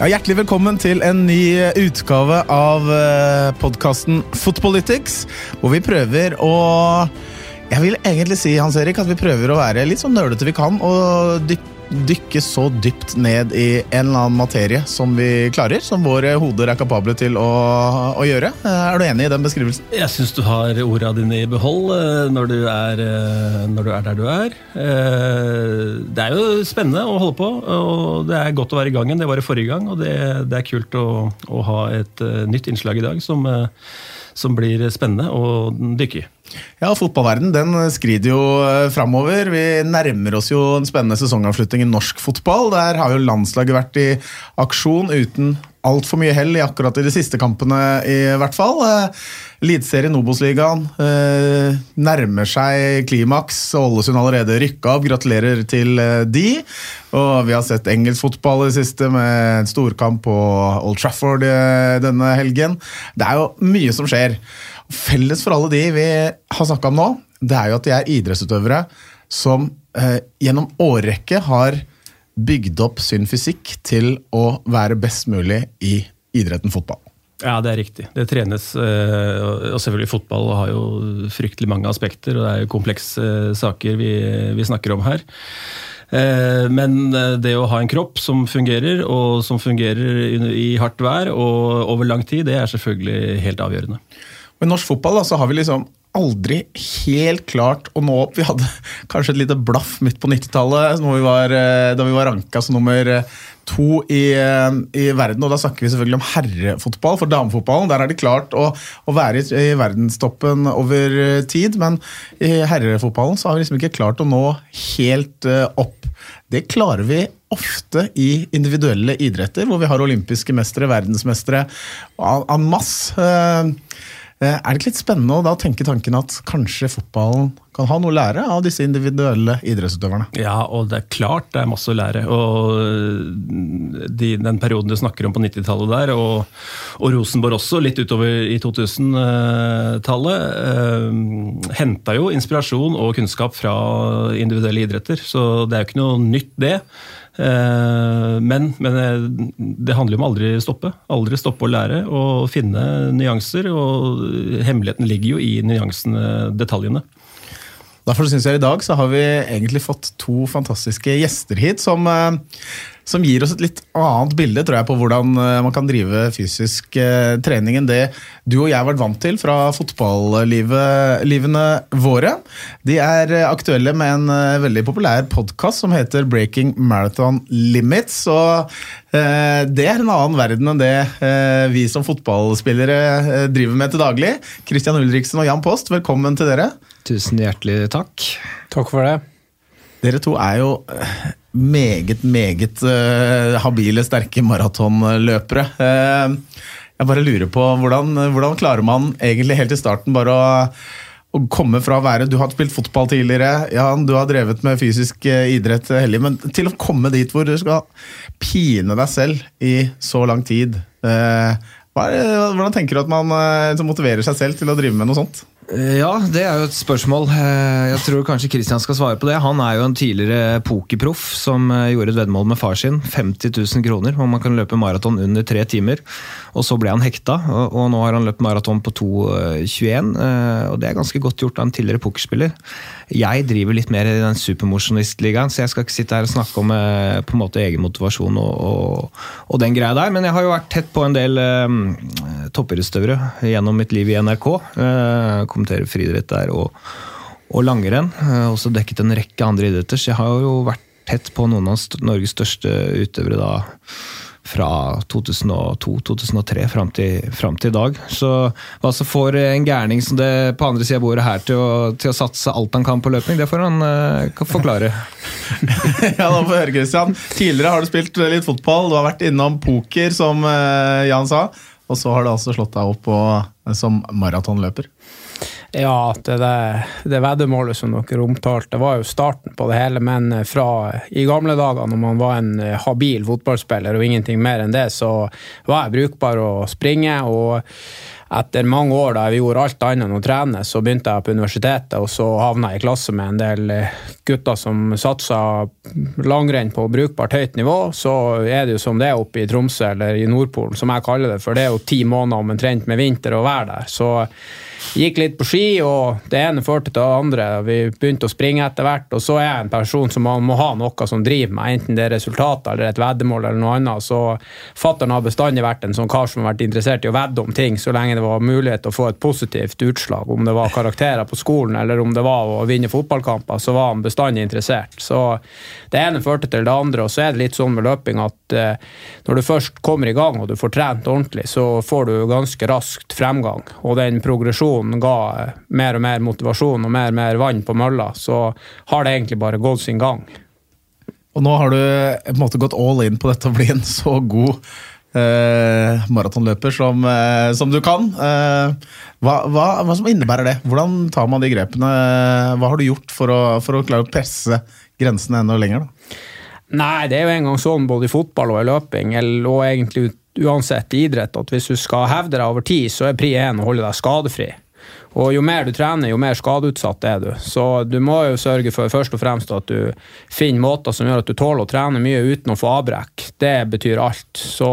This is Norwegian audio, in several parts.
Ja, hjertelig velkommen til en ny utgave av podkasten Footpolitics, hvor vi prøver å Jeg vil egentlig si Hans Erik, at vi prøver å være litt så nølete vi kan og dykke dykke så dypt ned i en eller annen materie som vi klarer, som våre hoder er kapable til å, å gjøre. Er du enig i den beskrivelsen? Jeg syns du har orda dine i behold eh, når du, er, eh, når du er der du er. Eh, det er jo spennende å holde på, og det er godt å være i gang igjen. Det var det forrige gang, og det, det er kult å, å, ha et nytt innslag i dag som, som blir spennende å dykke i. Ja, Fotballverden den skrider jo eh, framover. Vi nærmer oss jo en spennende sesongavslutning i norsk fotball. Der har jo landslaget vært i aksjon uten altfor mye hell i akkurat i de siste kampene, i hvert fall. Eh, Eliteserien Obos-ligaen eh, nærmer seg klimaks. Ålesund allerede rykka opp. Gratulerer til de. Og vi har sett engelsk fotball i det siste, med en storkamp på Old Trafford denne helgen. Det er jo mye som skjer. Felles for alle de vi har snakka om nå, det er jo at de er idrettsutøvere som eh, gjennom årrekke har bygd opp sin fysikk til å være best mulig i idretten fotball. Ja, det er riktig. Det trenes, eh, og selvfølgelig fotball har jo fryktelig mange aspekter, og det er jo komplekse eh, saker vi, vi snakker om her. Eh, men det å ha en kropp som fungerer, og som fungerer i hardt vær og over lang tid, det er selvfølgelig helt avgjørende. I norsk fotball da, så har vi liksom aldri helt klart å nå opp. Vi hadde kanskje et lite blaff midt på 90-tallet eh, da vi var ranka som nummer eh, to i, eh, i, verden. og Da snakker vi selvfølgelig om herrefotball. For damefotballen der er de klart å, å være i, i, verdenstoppen over tid. Men i herrefotballen så har vi liksom ikke klart å nå helt opp. Det klarer vi ofte i individuelle idretter, hvor vi har olympiske mestere, verdensmestere en masse. Eh, er det ikke litt spennende å da tenke tanken at kanskje fotballen kan ha noe å lære av disse individuelle idrettsutøverne? Ja, og det er klart det er masse å lære. Og eh, de, den perioden du snakker om på 90-tallet der, og, og, Rosenborg også, litt utover i 2000-tallet, eh, henta jo inspirasjon og kunnskap fra individuelle idretter. Så det er jo ikke noe nytt, det. Eh, men, men, eh, det handler om aldri stoppe. Aldri stoppe å lære og finne nyanser. Og hemmeligheten ligger jo i nyansene, detaljene. Derfor syns jeg i dag så har vi egentlig fått to fantastiske gjester hit som eh, som gir oss et litt annet bilde tror jeg, på hvordan eh, man kan drive fysisk eh, trening enn det du og jeg har vært vant til fra fotballivene våre. De er aktuelle med en veldig populær podkast som heter Breaking Marathon Limits. og det er en annen verden enn det vi som fotballspillere driver med til daglig. Christian Ulriksen og Jan Post, velkommen til dere. Tusen hjertelig takk. Takk for det. Dere to er jo meget, meget uh, habile, sterke maratonløpere. Uh, jeg bare lurer på, hvordan, hvordan, klarer man egentlig helt i starten bare å, å komme fra å være Du har spilt fotball tidligere, Jan, du har drevet med fysisk uh, idrett hellig, men til å komme dit hvor du skal pine deg selv i så lang tid. hvordan tenker du at man motiverer seg selv til å drive med noe sånt? Eh, ja, det er jo et spørsmål. Eh, jeg tror kanskje Christian skal svare på det. Han er jo en tidligere pokerproff som eh, gjorde et veddemål med far sin. 50 000 kroner om man kan løpe maraton under tre timer. Og så ble han hekta, og nå har han løpt maraton på 2,21. Og det er ganske godt gjort av en tidligere pokerspiller. Jeg driver litt mer i den supermosjonistligaen, så jeg skal ikke sitte her og snakke om på en måte egen motivasjon og, og, og, den greia der. Men jeg har jo vært tett på en del um, toppidrettsutøvere gjennom mitt liv i NRK. Uh, kommenterer friidrett der, og, og langrenn. Uh, også dekket en rekke andre idretter, så jeg har jo vært tett på noen av Norges største utøvere da fra 2002-2003 fram fram til i dag. Så hva som får en gærning som det på andre sida av bordet her til å, til å, satse alt han kan på løping, det får han uh, forklare. ja, da får høre, Christian. Tidligere har du spilt litt fotball, du har vært innom poker, som uh, Jan sa. Og så har du altså slått deg opp på, som maratonløper. Ja, det, det, veddemålet som dere omtalte, var jo starten på det hele. Men fra i gamle dager, når man var en habil fotballspiller og ingenting mer enn det, så var jeg brukbar å springe. og etter mange år da vi gjorde alt annet enn å trene, så begynte jeg på universitetet, og så havna jeg i klasse med en del eh, gutter som satsa langrenn på brukbart høyt nivå. Så er det jo som det er oppe i Tromsø, eller i Nordpolen, som jeg kaller det, for det er jo ti måneder omtrent med vinter å være der. Så gikk litt på ski, og det ene førte til det andre. Vi begynte å springe etter hvert, og så er jeg en person som må ha noe som driver meg, enten det er resultater eller et veddemål eller noe annet. Så fattern har bestandig vært en sånn kar som har vært interessert i å vedde om ting, så lenge det var mulighet til å få et positivt utslag. Om det var karakterer på skolen eller om det var å vinne fotballkamper, så var han bestandig interessert. Så det ene førte til det andre, og så er det litt sånn med løping at eh, når du først kommer i gang og du får trent ordentlig, så får du ganske raskt fremgang. Og den progresjonen ga mer og mer motivasjon og mer og mer vann på mølla, så har det egentlig bare gått sin gang. Og nå har du på en måte gått all in på dette å bli en så god eh, maratonløper som, eh, som, du kan. Eh, hva, hva, hva, som innebærer det? Hvordan tar man de grepene? Hva har du gjort for å, for å klare å presse grensene enda lenger? da? Nei, det er jo en gang sånn både i fotball og i løping, og egentlig uansett idrett, at hvis du skal hevde deg over tid, så er pri én å holde deg skadefri. Og jo mer du trener, jo mer skadeutsatt er du. Så du må jo sørge for først og fremst at du finner måter som gjør at du tåler å trene mye uten å få avbrekk. Det betyr alt. Så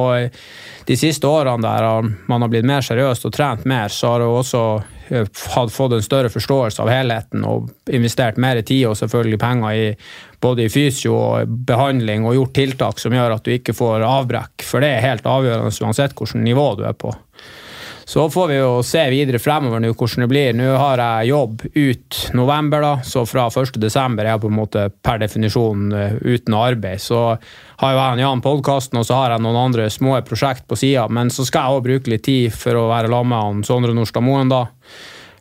de siste årene der man har blitt mer seriøst og trent mer, så har du også hadde fått en større forståelse av helheten og investert mer tid og selvfølgelig penger i både i fysio og behandling og gjort tiltak som gjør at du ikke får avbrekk. For det er helt avgjørende uansett hvilket nivå du er på. Så får vi jo se videre fremover nå hvordan det blir. Nå har jeg jobb ut november, da, så fra 1.12. er jeg på en måte per definisjon eh, uten arbeid. Så har jo jeg Jan podkasten, og så har jeg noen andre små prosjekt på sida. Men så skal jeg òg bruke litt tid for å være sammen med Sondre Nordstad Moen, da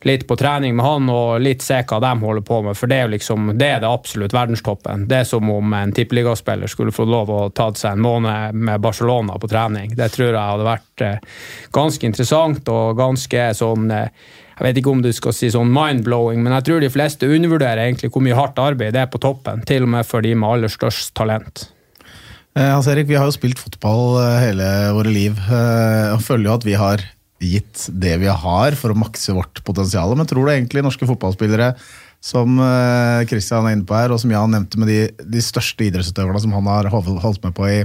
litt på trening med han og litt se hva de holder på med. For det er jo liksom, det er det absolutt verdenstoppen. Det er som om en tippeligaspiller skulle få lov å ta seg en måned med Barcelona på trening. Det tror jeg hadde vært eh, ganske interessant og ganske sånn eh, jeg vet ikke om du skal si sånn mind-blowing, men jeg tror de fleste undervurderer egentlig hvor mye hardt arbeid det er på toppen. Til og med for de med aller størst talent. Eh, Hans Erik, vi har jo spilt fotball hele våre liv, og føler jo at vi har gitt det vi har for å makse vårt potensial. Men tror du egentlig norske fotballspillere som Kristian eh, er inne på her, og som Jan nevnte med de, de største idrettsutøverne som han har holdt med på i,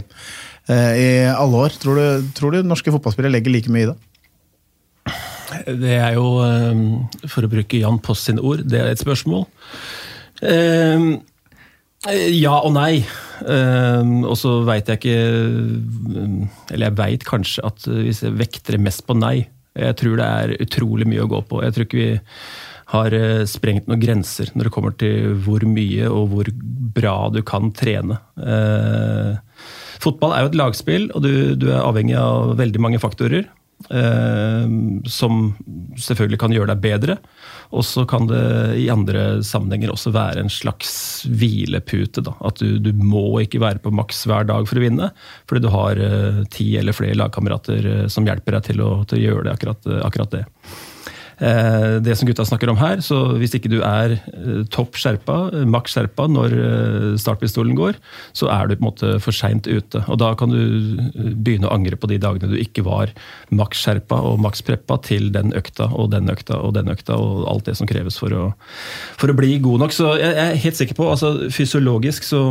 eh, i alle år, tror du, tror du norske fotballspillere legger like mye i det? Det er jo, eh, for å bruke Jan Post sine ord, det er et spørsmål. Ja og nei. Og så veit jeg ikke Eller jeg veit kanskje at hvis jeg vekter mest på nei Jeg tror det er utrolig mye å gå på. Jeg tror ikke vi har eh, sprengt noen grenser når det kommer til hvor mye og hvor bra du kan trene. Eh, fotball er jo et lagspill, og du, du er avhengig av veldig mange faktorer. Eh, som selvfølgelig kan gjøre deg bedre. Og så kan det i andre sammenhenger også være en slags hvilepute. Da. At du, du, må ikke være på maks hver dag for å vinne, fordi du har eh, ti eller flere lagkamerater eh, som hjelper deg til å, til å gjøre det, akkurat, akkurat det. Eh, det som gutta snakker om her. Så hvis ikke du er eh, topp skjerpa, eh, maks skjerpa når startpistolen går, så er du på en måte for seint ute. Og da kan du begynne å angre på de dagene du ikke var maks skjerpa og maks preppa til den økta og den økta og den økta og alt det som kreves for å, for å bli god nok. Så jeg er helt sikker på, altså fysiologisk så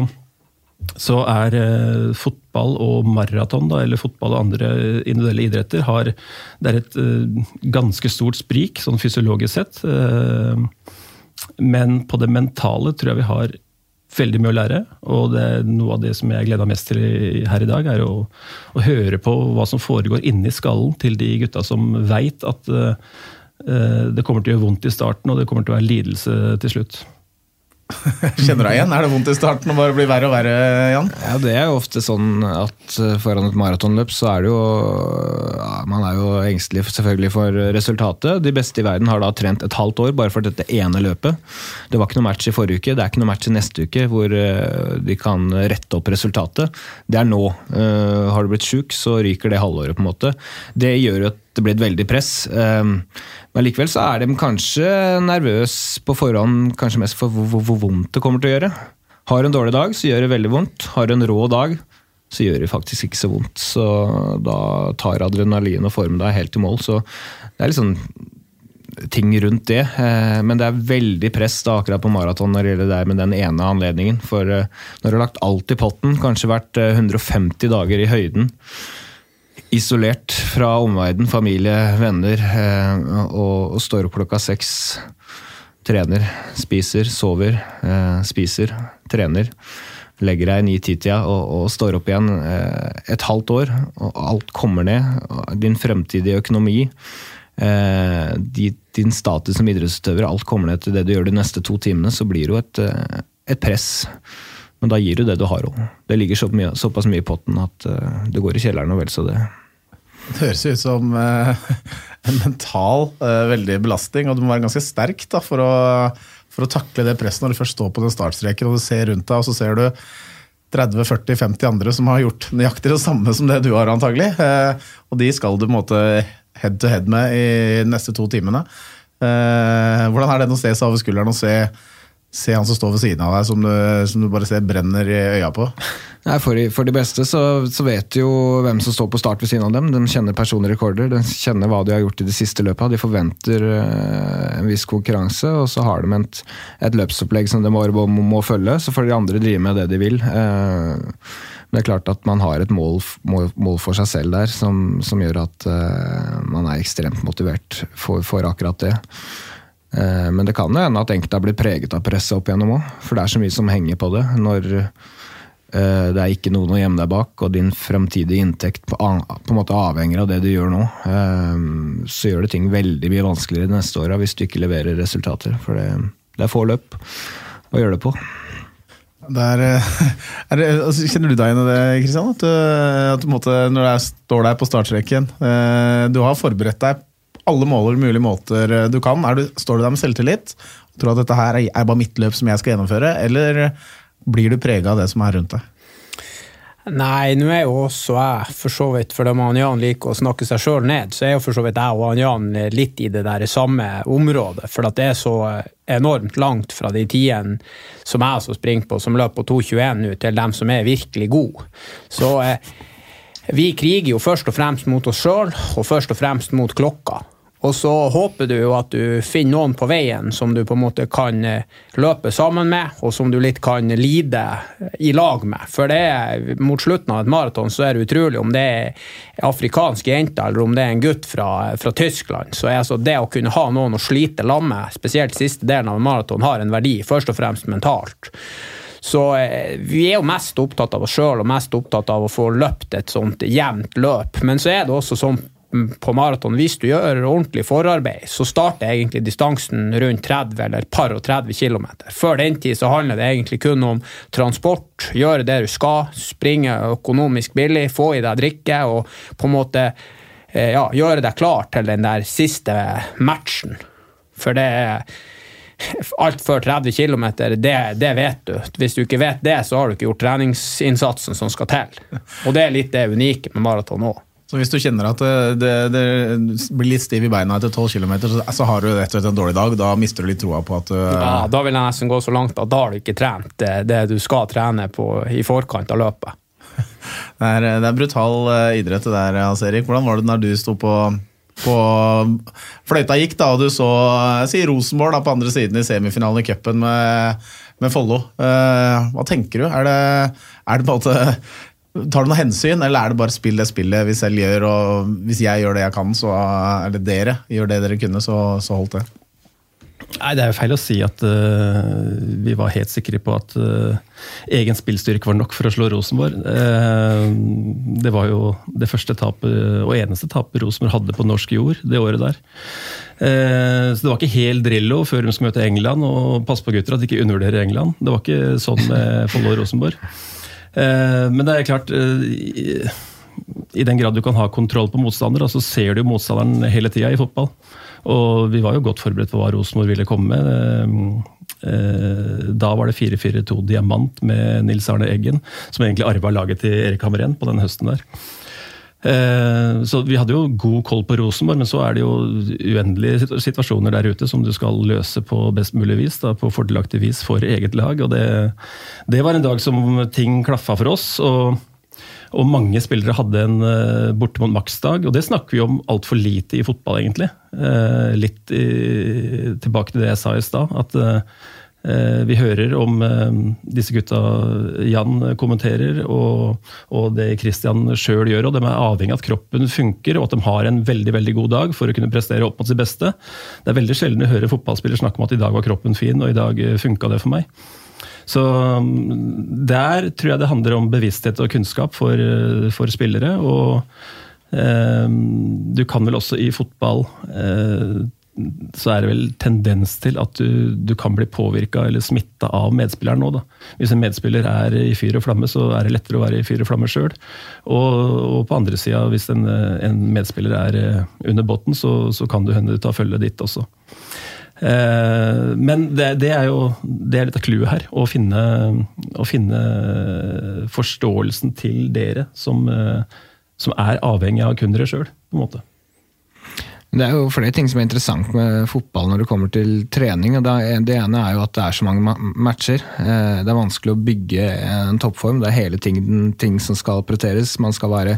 så er eh, fotball og maraton, eller fotball og andre individuelle idretter, har, det er et eh, ganske stort sprik, sånn fysiologisk sett. Eh, men på det mentale tror jeg vi har veldig mye å lære. Og det er noe av det som jeg gleder meg mest til her i dag, er å, å høre på hva som foregår inni skallen til de gutta som veit at uh, det kommer til å gjøre vondt i starten, og det kommer til å være lidelse til slutt. Kjenner du deg igjen? Er det vondt i starten og bare blir verre og verre, Jan? Ja, Det er jo ofte sånn at eh, foran et maratonløp så er det jo ja, Man er jo engstelig selvfølgelig for resultatet. De beste i verden har da trent et halvt år bare for dette ene løpet. Det var ikke noe match i forrige uke, det er ikke noe match i neste uke hvor eh, de kan rette opp resultatet. Det er nå. Eh, har du blitt sjuk, så ryker det halvåret, på en måte. Det gjør jo at det blir et veldig press. Men likevel så er de kanskje nervøse på forhånd, kanskje mest for hvor, hvor, hvor, vondt det kommer til å gjøre. Har du en dårlig dag, så gjør det veldig vondt. Har du en rå dag, så gjør det faktisk ikke så vondt. Så da tar adrenalin og form deg helt i mål. Så det er litt sånn ting rundt det. Eh, men det er veldig press da, akkurat på maraton når det gjelder det med den ene anledningen. For eh, når du har lagt alt i potten, kanskje vært 150 eh, dager i høyden, isolert fra omverdenen, familie, venner, og, står opp klokka seks, trener, spiser, sover, spiser, trener legger deg i ni-ti-tida og, og, står opp igjen eh, et halvt år, og alt kommer ned. Din fremtidige økonomi, eh, din status som idrettsutøver, alt kommer ned til det du gjør de neste to timene, så blir det jo et, eh, et press. Men da gir du det du har òg. Det ligger så mye, såpass mye i potten at det går i kjelleren og vel så det. Det høres ut som en mental veldig belastning, og du må være ganske sterk da, for å for å takle det presset når du først står på den startstreken og du ser rundt deg, og så ser du 30-40-50 andre som har gjort nøyaktig det samme som det du har, antagelig. Og de skal du på en måte head to head med i de neste to timene. Hvordan er det å se seg over skulderen og se se han som står ved siden av deg, som du, som du bare ser brenner i øya på? Nei, for, for, de beste så, så vet jo hvem som står på start ved siden av dem. De kjenner personlige rekorder, de kjenner hva de har gjort i de siste løpa. De forventer uh, en viss konkurranse, og så har de et, et løpsopplegg som de må, må, må, følge. Så får de andre drive med det de vil. Uh, men det er klart at man har et mål, mål, mål for seg selv der som, som gjør at uh, man er ekstremt motivert for, for akkurat det. Eh, men det kan jo hende at enkelte har blitt preget av presset opp igjennom òg. For det er så mye som henger på det. Når eh, det er ikke noen å gjemme deg bak, og din fremtidige inntekt på, en måte avhenger av det du gjør nå, eh, så gjør det ting veldig mye vanskeligere de neste åra hvis du ikke leverer resultater. For det, er få løp å gjøre det på. Der, det, altså, kjenner du deg igjen i det, Kristian? At, du, at du måtte, når du står der på startstreken Du har forberedt deg alle måler mulige måter eh, du kan. Du, står du der med selvtillit tror at dette her er bare mitt løp som jeg skal gjennomføre, eller blir du prega av det som er rundt deg? Nei, nå er jo også jeg for så vidt, for om Jan liker å snakke seg sjøl ned, så er jo for så vidt jeg og Jan litt i det der samme området. For at det er så enormt langt fra de tidene som jeg som springer på, som løper på 2,21 nå, til dem som er virkelig gode. Så eh, vi kriger jo først og fremst mot oss sjøl, og først og fremst mot klokka. Og så håper du jo at du finner noen på veien som du på en måte kan eh, løpe sammen med, og som du litt kan lide i lag med. For det er, mot slutten av et maraton så er det utrolig om det er afrikanske jenter eller om det er en gutt fra, fra Tyskland. Så altså det å kunne ha noen å slite lam med, spesielt siste delen av maraton, har en verdi, først og fremst mentalt. Så eh, vi er jo mest opptatt av oss sjøl og mest opptatt av å få løpt et sånt jevnt løp. Men så er det også sånn på maraton, hvis du gjør ordentlig forarbeid, så starter egentlig distansen rundt 30 eller par og 30 km. Før den tid så handler det egentlig kun om transport, gjøre det du skal, springe økonomisk billig, få i deg drikke og på en måte eh, ja, gjøre deg klar til den der siste matchen. For det er alt før 30 km, det, det, vet du. Hvis du ikke vet det, så har du ikke gjort treningsinnsatsen som skal til. Og det er litt det unike med maraton òg. Så hvis du kjenner at det, det, det blir litt stiv i beina etter 12 km, så, så har du rett og slett en dårlig dag. Da mister du litt troa på at du Ja, Da vil jeg nesten gå så langt at da har du ikke trent det, det du skal trene på i forkant av løpet. det, er, det er brutal eh, idrett det der, Hans Erik. Hvordan var det når du sto på, på fløyta gikk, da, og du så si Rosenborg da, på andre siden i semifinalen i cupen med, med Follo? Uh, hva tenker du? Er det, er det på en måte Tar du noe hensyn, eller er det bare spill det spillet vi selv gjør, og hvis jeg gjør det jeg kan, så er det dere gjør det dere kunne, så, så holdt det? Nei, Det er jo feil å si at uh, vi var helt sikre på at uh, egen spillstyrke var nok for å slå Rosenborg. Uh, det var jo det første tapet og eneste tapet Rosenborg hadde på norsk jord det året der. så det var ikke helt Drillo før de skulle møte England, og pass på gutter at de ikke undervurderer England. Det var ikke sånn med Follo og Rosenborg. Eh, men det er klart eh, I den grad du kan ha kontroll på motstander, så ser du motstanderen hele tida i fotball. Og vi var jo godt forberedt på hva Rosenborg ville komme med. Eh, da var det 4-4-2 diamant med Nils Arne Eggen, som egentlig arva laget til Erik Hamren på den høsten der. Eh, så vi hadde jo god koll på Rosenborg, men så er det jo uendelige situasjoner der ute som du skal løse på best mulig vis, da, på fordelaktig vis for eget lag. Og det, det var en dag som ting klaffa for oss. og Og mange spillere hadde en uh, bortimot maksdag, og det snakker vi om altfor lite i fotball, egentlig. Uh, litt i, tilbake til det jeg sa i stad. at vi hører om disse gutta Jan kommenterer, og, og det Christian sjøl gjør. og De er avhengig av at kroppen funker og at de har en veldig veldig god dag for å kunne prestere opp mot sitt beste. Det er veldig sjelden å høre fotballspillere snakke om at i dag var kroppen fin, og i dag funka det for meg. Så um, der tror jeg det handler om bevissthet og kunnskap for, for spillere. Og eh, du kan vel også i fotball eh, så er det vel tendens til at du, du kan bli påvirka eller smitta av medspilleren nå. Da. Hvis en medspiller er i fyr og flamme, så er det lettere å være i fyr og flamme sjøl. Og, og, på andre sida, hvis en, en, medspiller er eh, under båten, så, så kan du hende du tar følget ditt også. Eh, men det, det, er jo det er litt av clouet her. Å finne, å finne, forståelsen til dere som, eh, som er avhengig av kundere sjøl, på en måte. Det er jo flere ting som er interessant med fotball når det kommer til trening. Det ene er jo at det er så mange matcher. Eh, det er vanskelig å bygge en toppform. Det er hele tiden ting som skal prioriteres. Man skal være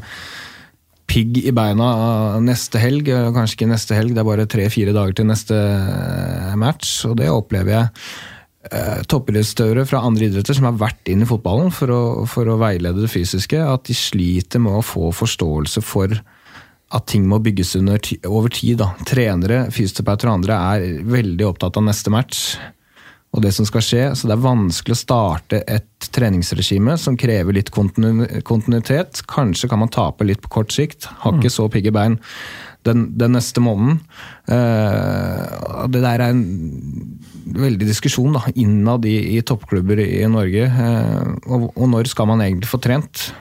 pigg i beina neste helg. Kanskje ikke neste helg, det er bare tre-fire dager til neste eh, match. Og det opplever jeg eh, toppidrettsutøvere fra andre idretter som har vært inn i fotballen for å, for å, veilede det fysiske, at de sliter med å få forståelse for at ting må bygges under, over tid. Da. Trenere, fysioterapeuter og andre er veldig opptatt av neste match og det som skal skje. Så det er vanskelig å starte et treningsregime som krever litt kontinuitet. Kanskje kan man tape litt på kort sikt. Har ikke mm. så pigge bein den, den, neste måneden. Uh, det der er en veldig diskusjon da, innad i, i toppklubber i, i Norge. Uh, og, og, når skal man egentlig få trent?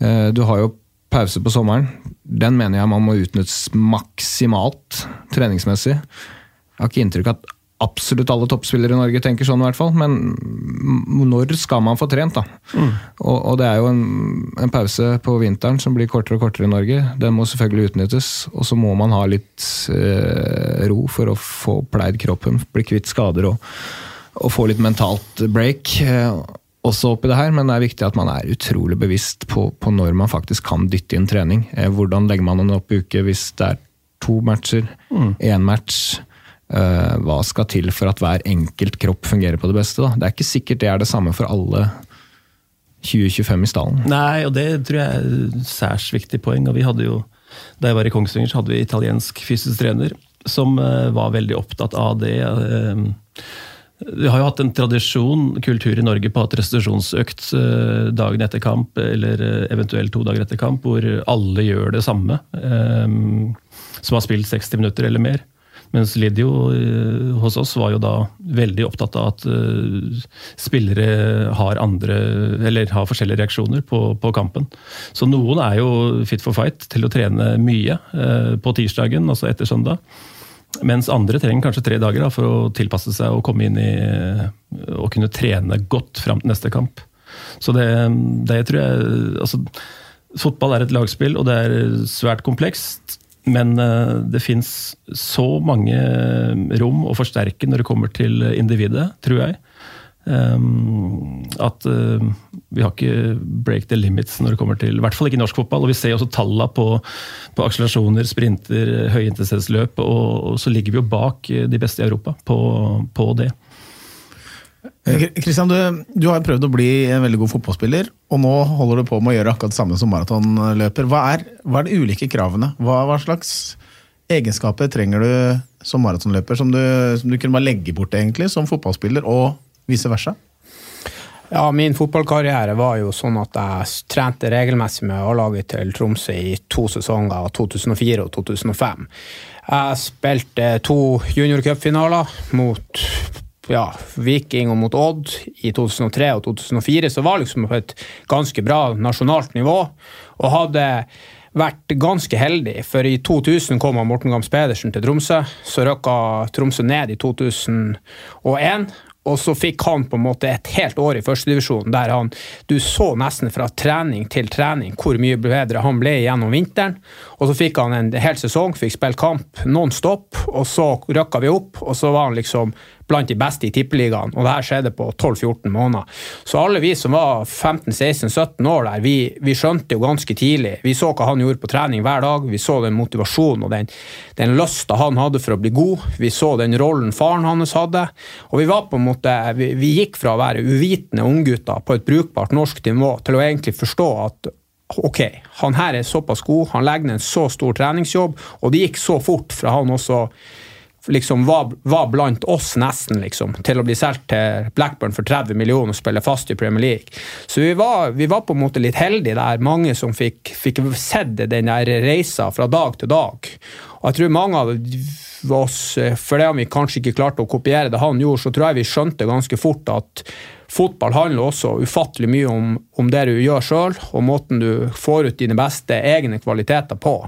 Uh, du har jo pause på sommeren. Den mener jeg man må utnyttes maksimalt treningsmessig. Jeg har ikke inntrykk av at absolutt alle toppspillere i Norge tenker sånn, i hvert fall. Men når skal man få trent, da? Mm. Og, og, det er jo en, en, pause på vinteren som blir kortere og kortere i Norge. Den må selvfølgelig utnyttes. Og så må man ha litt eh, ro for å få pleid kroppen, bli kvitt skader og, og få litt mentalt break. Eh, også oppi det her, men det er viktig at man er utrolig bevisst på, på når man faktisk kan dytte inn trening. Eh, hvordan legger man den opp i uke hvis det er to matcher, én mm. match? Uh, hva skal til for at hver enkelt kropp fungerer på det beste? Da? Det er ikke sikkert det er det samme for alle 2025 i stallen. Nei, og det tror jeg er et særs viktig poeng. og vi hadde jo, Da jeg var i Kongsvinger, så hadde vi italiensk fysisk trener som uh, var veldig opptatt av det. Vi har jo hatt en tradisjon, kultur i Norge, på at restitusjonsøkt dagen etter kamp, eller eventuelt to dager etter kamp, hvor alle gjør det samme. Som har spilt 60 minutter eller mer. Mens Lidio eh, hos oss var jo da veldig opptatt av at spillere har andre, eller har forskjellige reaksjoner på, på, kampen. Så noen er jo fit for fight til å trene mye på tirsdagen, altså etter søndag. Mens andre trenger kanskje tre dager da, for å tilpasse seg og komme inn i og kunne trene godt fram til neste kamp. Så det, det tror jeg altså, Fotball er et lagspill, og det er svært komplekst. Men eh, det fins så mange rom å forsterke når det kommer til individet, tror jeg. Um, at uh, vi har ikke break the limits når det kommer til I hvert fall ikke norsk fotball. Og vi ser også tallene på, på akselerasjoner, sprinter, høyintensitetsløp. Og, og så ligger vi jo bak de beste i Europa på, på det. Kristian, du, du, har prøvd å bli en veldig god fotballspiller, og nå holder du på med å gjøre akkurat det samme som maratonløper. Hva, hva, er de ulike kravene? Hva, hva, slags egenskaper trenger du som maratonløper som du, som du kunne bare legge bort egentlig som fotballspiller, og vice versa? Ja, Min fotballkarriere var jo sånn at jeg trente regelmessig med A-laget til Tromsø i to sesonger, 2004 og 2005. Jeg spilte to juniorcupfinaler mot ja, Viking og mot Odd i 2003 og 2004, så var liksom på et ganske bra nasjonalt nivå. Og hadde vært ganske heldig, for i 2000 kom Morten Gams Pedersen til Tromsø. Så røkka Tromsø ned i 2001. Og så fikk han på en måte et helt år i førstedivisjon der han Du så nesten fra trening til trening hvor mye bedre han ble gjennom vinteren. Og så fikk han en hel sesong, fikk spille kamp non stop, og så røkka vi opp, og så var han liksom blant de beste i tippeligaen, og det her skjedde på 12-14 måneder. Så alle vi som var 15-16-17 år der, vi, vi, skjønte jo ganske tidlig Vi så hva han gjorde på trening hver dag, vi så den motivasjonen og den, den lysta han hadde for å bli god, vi så den rollen faren hans hadde, og vi var på en måte Vi, vi gikk fra å være uvitende unggutter på et brukbart norsk nivå til å egentlig forstå at ok, han her er såpass god, han legger ned en så stor treningsjobb, og det gikk så fort fra han også liksom var, var, blant oss nesten, liksom, til å bli solgt til Blackburn for 30 millioner og spille fast i Premier League. Så vi var, vi var på en måte litt heldige der, mange som fikk, fikk sett den der reisa fra dag til dag. Og jeg tror mange av oss, for det om vi kanskje ikke klarte å kopiere det han gjorde, så tror jeg vi skjønte ganske fort at fotball handler også ufattelig mye om, om det du gjør sjøl, og måten du får ut dine beste egne kvaliteter på.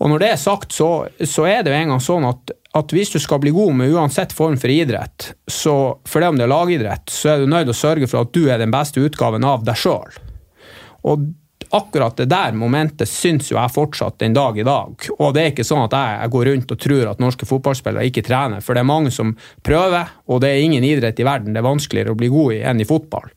Og når det er sagt, så, så er det jo en gang sånn at, at, hvis du skal bli god med uansett form for idrett, så for det om det er lagidrett, så er du nødt til å sørge for at du er den beste utgaven av deg sjøl. Akkurat det der momentet syns jo jeg fortsatt den dag i dag. Og det er ikke sånn at jeg, jeg, går rundt og tror at norske fotballspillere ikke trener, for det er mange som prøver, og det er ingen idrett i verden det er vanskeligere å bli god i enn i fotball.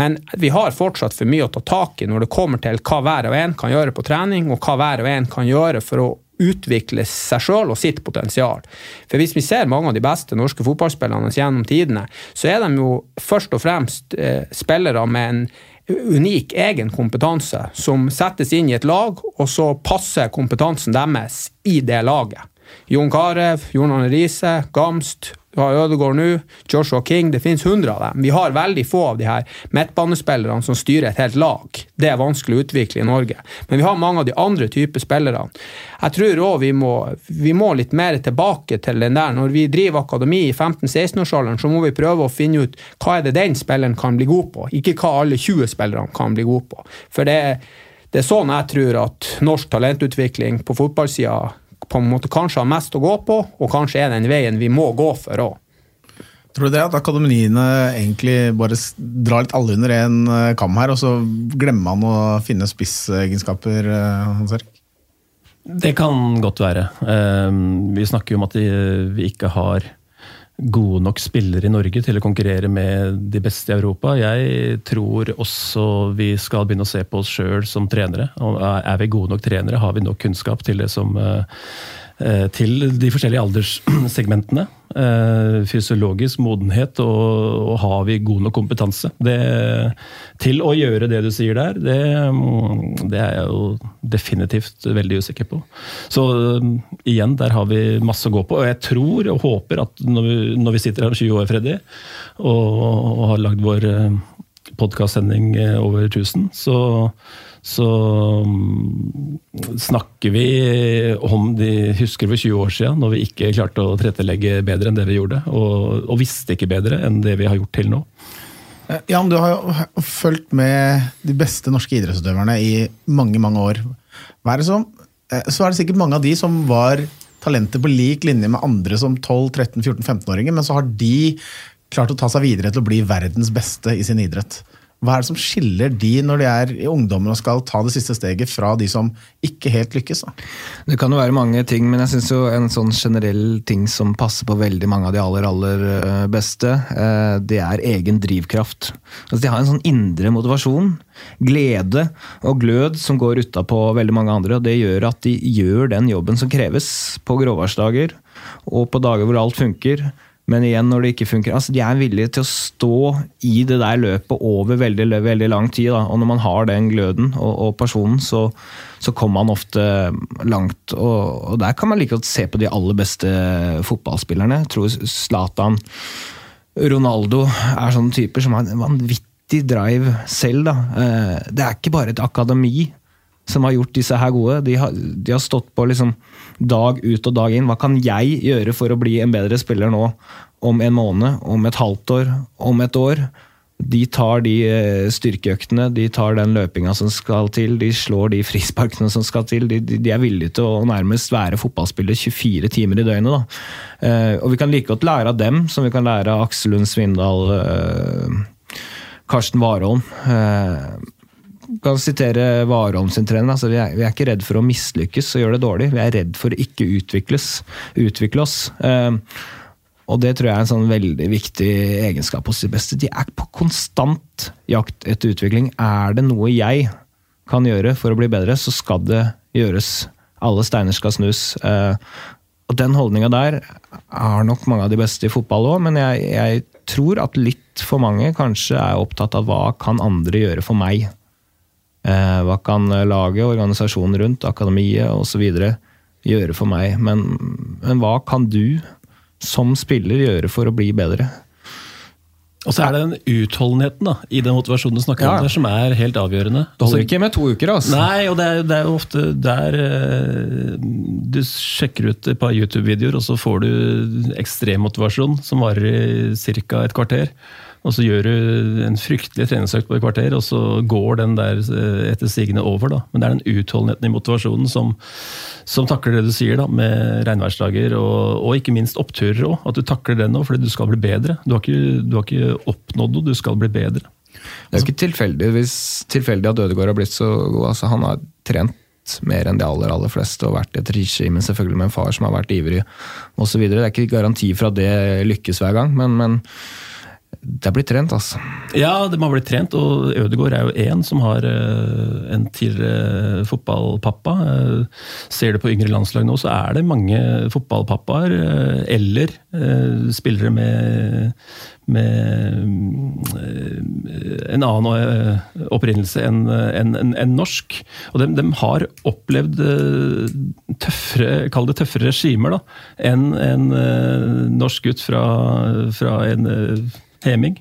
Men vi har fortsatt for mye å ta tak i når det kommer til hva hver og en kan gjøre på trening, og hva hver og en kan gjøre for å utvikle seg sjøl og sitt potensial. For Hvis vi ser mange av de beste norske fotballspillerne gjennom tidene, så er de jo først og fremst eh, spillere med en unik egen kompetanse som settes inn i et lag, og så passer kompetansen deres i det laget. Jon Carew, Jon Arne Riise, Gamst, du har Ødegaard nå, Joshua King. Det finnes hundre av dem. Vi har veldig få av de her midtbanespillerne som styrer et helt lag. Det er vanskelig å utvikle i Norge. Men vi har mange av de andre typer spillere. Jeg tror òg vi, vi, må litt mer tilbake til den der. Når vi driver akademi i 15-16-årsalderen, så må vi prøve å finne ut hva er det den spilleren kan bli god på, ikke hva alle 20 spillerne kan bli god på. For det, det er sånn jeg tror at norsk talentutvikling på fotballsida på en måte kanskje har mest å gå på, og kanskje er den veien vi må gå for òg. Tror du det at akademiene egentlig bare drar litt alle under én eh, kam her, og så glemmer man å finne spissegenskaper, eh, Hans Erik? Det kan godt være. Ehm, vi snakker jo om at vi ikke har gode nok spillere i Norge til å konkurrere med de beste i Europa. Jeg tror også vi skal begynne å se på oss sjøl som trenere. Er vi gode nok trenere? Har vi nok kunnskap til det som eh, Eh, til de forskjellige alderssegmentene. Eh, fysiologisk modenhet, og, og har vi god nok kompetanse det, til å gjøre det du sier der, det, mm, det, er jeg jo definitivt veldig usikker på. Så um, igjen, der har vi masse å gå på. Og jeg tror og håper at når vi, når vi sitter her om 20 år, Freddy, og, og har lagd vår podkastsending over 1000, så så um, snakker vi om de husker for 20 år siden, når vi ikke klarte å tilrettelegge bedre enn det vi gjorde. Og, og, visste ikke bedre enn det vi har gjort til nå. Eh, Jan, du har jo fulgt med de beste norske idrettsutøverne i mange, mange år. Hva er Som, eh, så er det sikkert mange av de som var talenter på lik linje med andre som 12-13-14-15-åringer, men så har de klart å ta seg videre til å bli verdens beste i sin idrett. Hva er det som skiller de når de er i ungdommen og skal ta det siste steget, fra de som ikke helt lykkes? Da? Det kan jo være mange ting, men jeg syns en sånn generell ting som passer på veldig mange av de aller, aller eh, beste, eh, det er egen drivkraft. Altså, de har en sånn indre motivasjon, glede og glød som går utapå veldig mange andre. og Det gjør at de gjør den jobben som kreves på gråværsdager og på dager hvor alt funker men igjen, når det ikke funker altså De er villige til å stå i det der løpet over veldig, veldig lang tid. Da. Og når man har den gløden og, og personen, så, så, kommer man ofte langt. Og, og, der kan man like godt se på de aller beste fotballspillerne. Jeg tror Zlatan, Ronaldo er sånne typer som har en vanvittig drive selv. Da. Eh, det er ikke bare et akademi som har gjort disse her gode. De har, de har, stått på liksom dag ut og dag inn. Hva kan jeg gjøre for å bli en bedre spiller nå om en måned, om et halvt år, om et år? De tar de eh, styrkeøktene, de tar den løpinga som skal til, de slår de frisparkene som skal til. De, de, er villige til å nærmest være fotballspiller 24 timer i døgnet. Eh, og vi kan like godt lære av dem som vi kan lære av Aksel Lund Svindal, eh, Karsten Warholm. Eh, kan sitere Warholm sin trener. Altså, vi, er, vi, er, ikke redd for å mislykkes og gjøre det dårlig. Vi er redd for å ikke utvikles, utvikle oss. Uh, Og det tror jeg er en sånn veldig viktig egenskap hos de beste. De er på konstant jakt etter utvikling. Er det noe jeg kan gjøre for å bli bedre, så skal det gjøres. Alle steiner skal snus. Uh, og den holdninga der er nok mange av de beste i fotball òg, men jeg, jeg, tror at litt for mange kanskje er opptatt av hva kan andre gjøre for meg. Eh, hva kan laget, organisasjonen rundt, akademiet osv. gjøre for meg? Men, men hva kan du som spiller gjøre for å bli bedre? Og så er det den utholdenheten da, i den motivasjonen du snakker Ja. om der, som er helt avgjørende. Det holder ikke med to uker, altså. Nei, og det er, det er jo ofte der eh, du sjekker ut et par YouTube-videoer, og så får du ekstrem motivasjon som varer i ca. et kvarter. Og så gjør du en fryktelig treningsøkt på et kvarter, og så går den der eh, etter sigende over. da. Men det er den utholdenheten i motivasjonen som, som takler det du sier, da, med regnværsdager og, og ikke minst oppturer òg. At du takler det nå, fordi du skal bli bedre. Du har ikke, du har ikke oppnådd noe, du skal bli bedre. Det er jo ikke tilfeldig, hvis, tilfeldig at Ødegaard har blitt så god. Altså, han har trent mer enn de aller aller fleste og vært et regime selvfølgelig med en far som har vært ivrig osv. Det er ikke garanti for at det lykkes hver gang, men, men det er blitt trent, altså. Ja, de har blitt trent, og Ødegaard er jo én som har eh, en tidligere fotballpappa. Eh, ser du på yngre landslag nå, så er det mange fotballpappaer, eh, eller spillere med, med en annen opprinnelse enn en, en norsk. Og de, de har opplevd tøffere, kall det tøffere regimer da, enn en norsk gutt fra, fra en heming.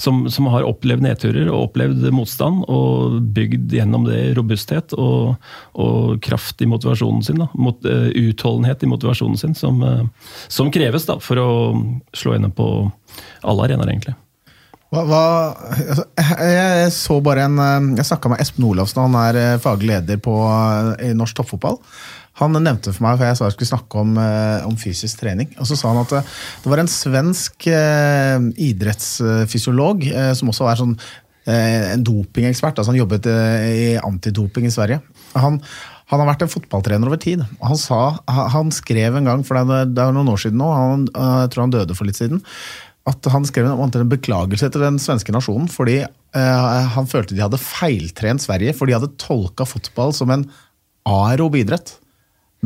Som, som har opplevd nedturer og opplevd motstand, og bygd gjennom det robusthet og, og kraft i motivasjonen sin. Mot, uh, utholdenhet i motivasjonen sin, som, uh, som kreves da, for å slå gjennom på alle arenaer, egentlig. Hva, hva, altså, jeg, så bare en eh, Jeg snakka med Espen Olafsen, han er faglig leder på, norsk toppfotball. Han nevnte for meg, for jeg sa jeg skulle snakke om, eh, om fysisk trening. og Så sa han at det, det var en svensk eh, idrettsfysiolog eh, som også er sånn eh, en dopingekspert. altså Han jobbet eh, i antidoping i Sverige. Han, han har vært en fotballtrener over tid. Han, sa, han, skrev en gang, for det er, det er noen år siden nå, han, eh, jeg tror han døde for litt siden, at han skrev en, en beklagelse til den svenske nasjonen fordi eh, han følte de hadde feiltrent Sverige, for de hadde tolka fotball som en aerob idrett.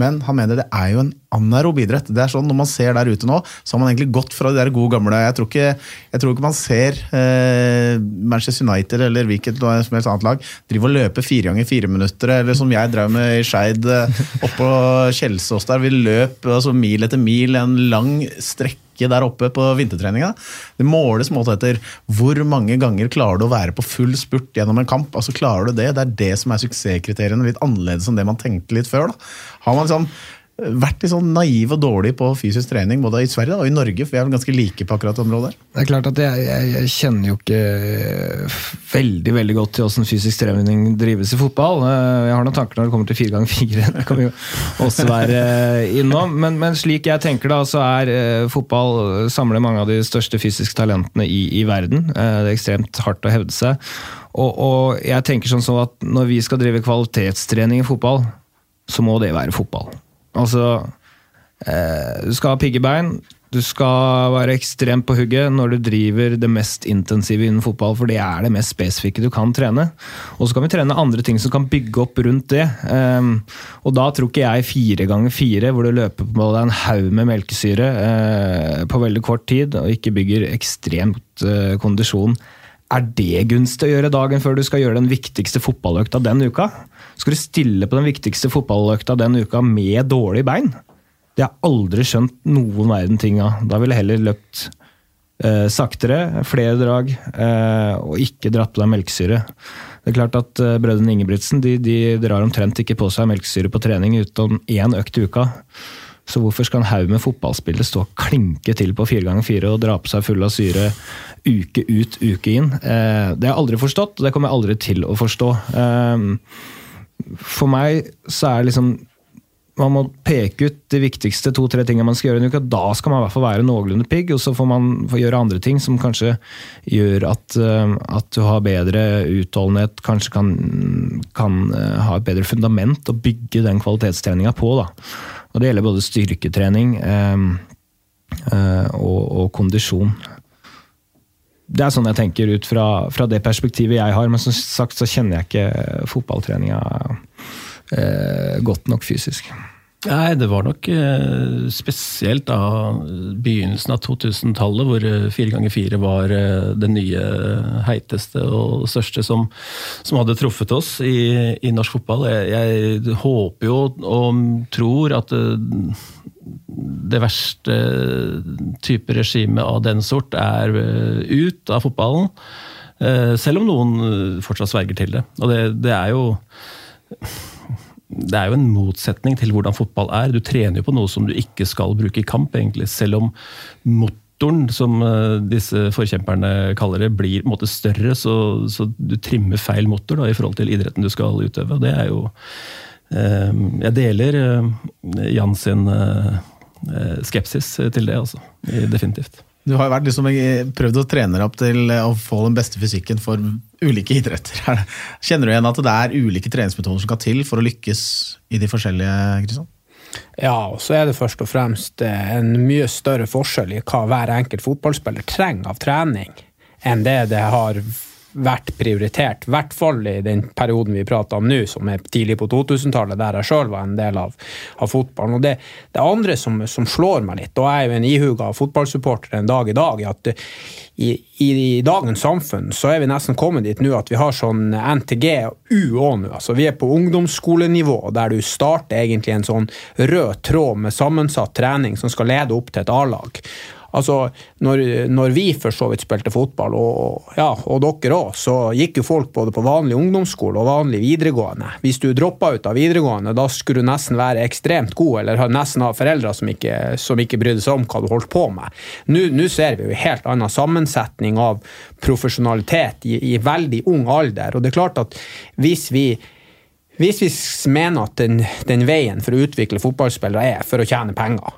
Men han mener det er jo en anaerob idrett. Det er sånn Når man ser der ute nå, så har man egentlig gått fra de der gode gamle Jeg tror ikke, jeg tror ikke man ser eh, Manchester United eller hvilket som helst annet lag drive og løpe fire ganger fire minutter, eller som jeg drev med i Skeid eh, oppå Kjelsås der. Vi løp altså, mil etter mil, en lang strekke der oppe på vintertreninga. Det måles målt etter hvor mange ganger klarer du å være på full spurt gjennom en kamp. altså Klarer du det? Det er det som er suksesskriteriene, litt annerledes enn det man tenkte litt før. da. Har man liksom vært litt sånn naiv og dårlig på fysisk trening, både i Sverige og i Norge, for vi er vel ganske like på akkurat det området. Det er klart at jeg, jeg, jeg kjenner jo ikke veldig veldig godt til åssen fysisk trening drives i fotball. Eh, Jeg har noen tanker når det kommer til fire ganger fire. Det kan vi jo også være eh, innom. Men, men slik jeg tenker da, så er eh, fotball samler mange av de største fysiske talentene i, i verden. Det er ekstremt hardt å hevde seg. Og, og jeg tenker sånn så at når vi skal drive kvalitetstrening i fotball, så må det være fotball. Altså, eh, du skal ha pigge bein, du skal være ekstremt på hugget når du driver det mest intensive innen fotball, for det er det mest spesifikke du kan trene. Og så kan vi trene andre ting som kan bygge opp rundt det. Um, og da tror ikke jeg fire ganger fire, hvor du løper på deg en haug med melkesyre uh, på veldig kort tid, og ikke bygger ekstremt uh, kondisjon. Er det gunstig å gjøre dagen før du skal gjøre den viktigste fotballøkta den uka? Skal du stille på den viktigste fotballøkta den uka med dårlig bein? Det har jeg aldri skjønt noen verden ting av. Da ville jeg heller løpt eh, saktere, flere drag, eh, og ikke dratt på deg melkesyre. Det er klart at eh, Brødrene Ingebrigtsen de, de drar omtrent ikke på seg melkesyre på trening utenom én økt i uka. Så hvorfor skal en haug med fotballspillere stå og klinke til på fire ganger fire og dra på seg full av syre uke ut, uke inn? Eh, det har jeg aldri forstått, og det kommer jeg aldri til å forstå. Eh, for meg så er liksom man må peke ut de viktigste to-tre tingene man skal gjøre i en uke. Da skal man i hvert fall være noenlunde pigg, og så får man gjøre andre ting som kanskje gjør at, uh, at du har bedre utholdenhet, kanskje kan, kan ha et bedre fundament å bygge den kvalitetstreninga på. Da. Og Det gjelder både styrketrening, um, eh, og, og, kondisjon. Det er sånn jeg tenker ut fra, fra, det perspektivet jeg har, men som sagt så kjenner jeg ikke fotballtreninga eh, godt nok fysisk. Nei, det var nok eh, spesielt da begynnelsen av 2000-tallet, hvor eh, fire ganger fire var eh, det nye heiteste og største som, som hadde truffet oss i, i norsk fotball. Jeg, jeg, håper jo og tror at det, det verste type regime av den sort er ut av fotballen. Selv om noen fortsatt sverger til det. Og det, det er jo det er jo en motsetning til hvordan fotball er. Du trener jo på noe som du ikke skal bruke i kamp, egentlig. Selv om motoren, som eh, disse forkjemperne kaller det, blir på en måte større, så, så du trimmer feil motor da, i forhold til idretten du skal utøve. Det er jo eh, Jeg deler eh, Jan sin skepsis til det, altså. Definitivt. Du har jo vært liksom, prøvd å trene deg opp til å få den beste fysikken for ulike idretter. Kjenner du igjen at det er ulike treningsmetoder som skal til for å lykkes i de forskjellige? Kristian? Ja, og så er det først og fremst eh, en mye større forskjell i hva hver enkelt fotballspiller trenger av trening, enn det det har vært prioritert. I hvert fall i den perioden vi prater om nå, som er tidlig på 2000-tallet, der jeg sjøl var en del av, av fotballen. Og det, det andre som, som, slår meg litt, og jeg er jo en ihuga fotballsupporter en dag i dag, er at i, i, i, dagens samfunn så er vi nesten kommet dit nå at vi har sånn NTG og U òg nå. Altså, vi er på ungdomsskolenivå, der du starter egentlig en sånn rød tråd med sammensatt trening som skal lede opp til et A-lag. Altså, når, når, vi for så vidt spilte fotball, og, ja, og dere òg, så gikk jo folk både på vanlig ungdomsskole og vanlig videregående. Hvis du droppa ut av videregående, da skulle du nesten være ekstremt god, eller nesten ha foreldre som ikke, som ikke brydde seg om hva du holdt på med. Nå, ser vi jo en helt annen sammensetning av profesjonalitet i, i veldig ung alder. og det er klart at hvis vi hvis vi mener at den, den veien for å utvikle fotballspillere er for å tjene penger,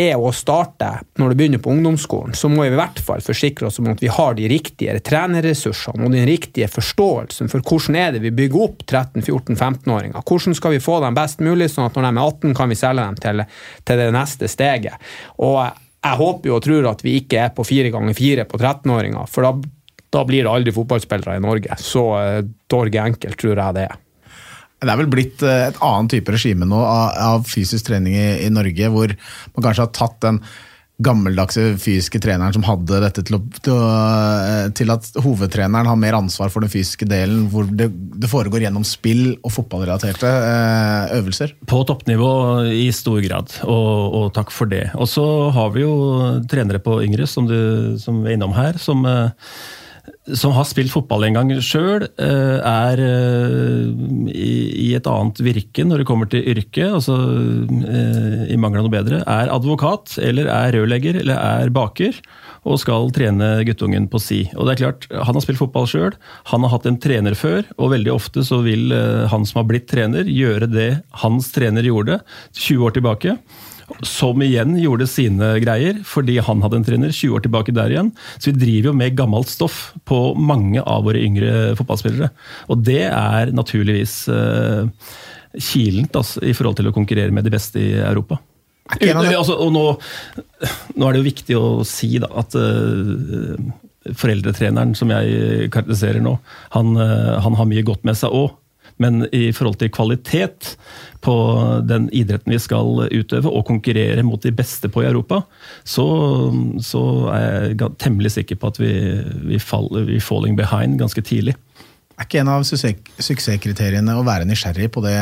er å starte når du begynner på ungdomsskolen, så må vi i hvert fall forsikre oss om at vi har de riktige trenerressursene og den riktige forståelsen for hvordan er det vi bygger opp 13-14-15-åringer. Hvordan skal vi få dem best mulig, sånn at når de er 18, kan vi selge dem til, til det neste steget. Og jeg håper jo og tror at vi ikke er på fire ganger fire på 13-åringer, for da, da, blir det aldri fotballspillere i Norge. Så uh, dårlig enkelt tror jeg det er. Det er vel blitt eh, et annet type regime nå av, av fysisk trening i, i, Norge, hvor man kanskje har tatt den gammeldagse fysiske treneren som hadde dette til, å, til, eh, at hovedtreneren har mer ansvar for den fysiske delen, hvor det, det foregår gjennom spill og fotballrelaterte eh, øvelser? På toppnivå i stor grad, og, og takk for det. Og så har vi jo trenere på yngre, som du som er innom her, som som har spilt fotball en gang sjøl, eh, er eh, i et annet virke når det kommer til yrket, altså eh, i mangel av noe bedre, er advokat eller er rørlegger eller er baker og skal trene guttungen på si. Og det er klart, Han har spilt fotball sjøl, han har hatt en trener før, og veldig ofte så vil han som har blitt trener, gjøre det hans trener gjorde 20 år tilbake som igjen gjorde sine greier fordi han hadde en trener 20 år tilbake der igjen. Så vi driver jo med gammelt stoff på mange av våre yngre fotballspillere. Og det er naturligvis uh, kilent altså, i forhold til å konkurrere med de beste i Europa. Uten, altså, og nå, nå, er det jo viktig å si da, at uh, foreldretreneren som jeg karakteriserer nå, han, uh, han har mye godt med seg òg. Men i forhold til kvalitet på den idretten vi skal utøve, og konkurrere mot de beste på i Europa, så, så er jeg temmelig sikker på at vi, vi, faller, vi falling behind ganske tidlig. Er ikke en av suksesskriteriene å være nysgjerrig på det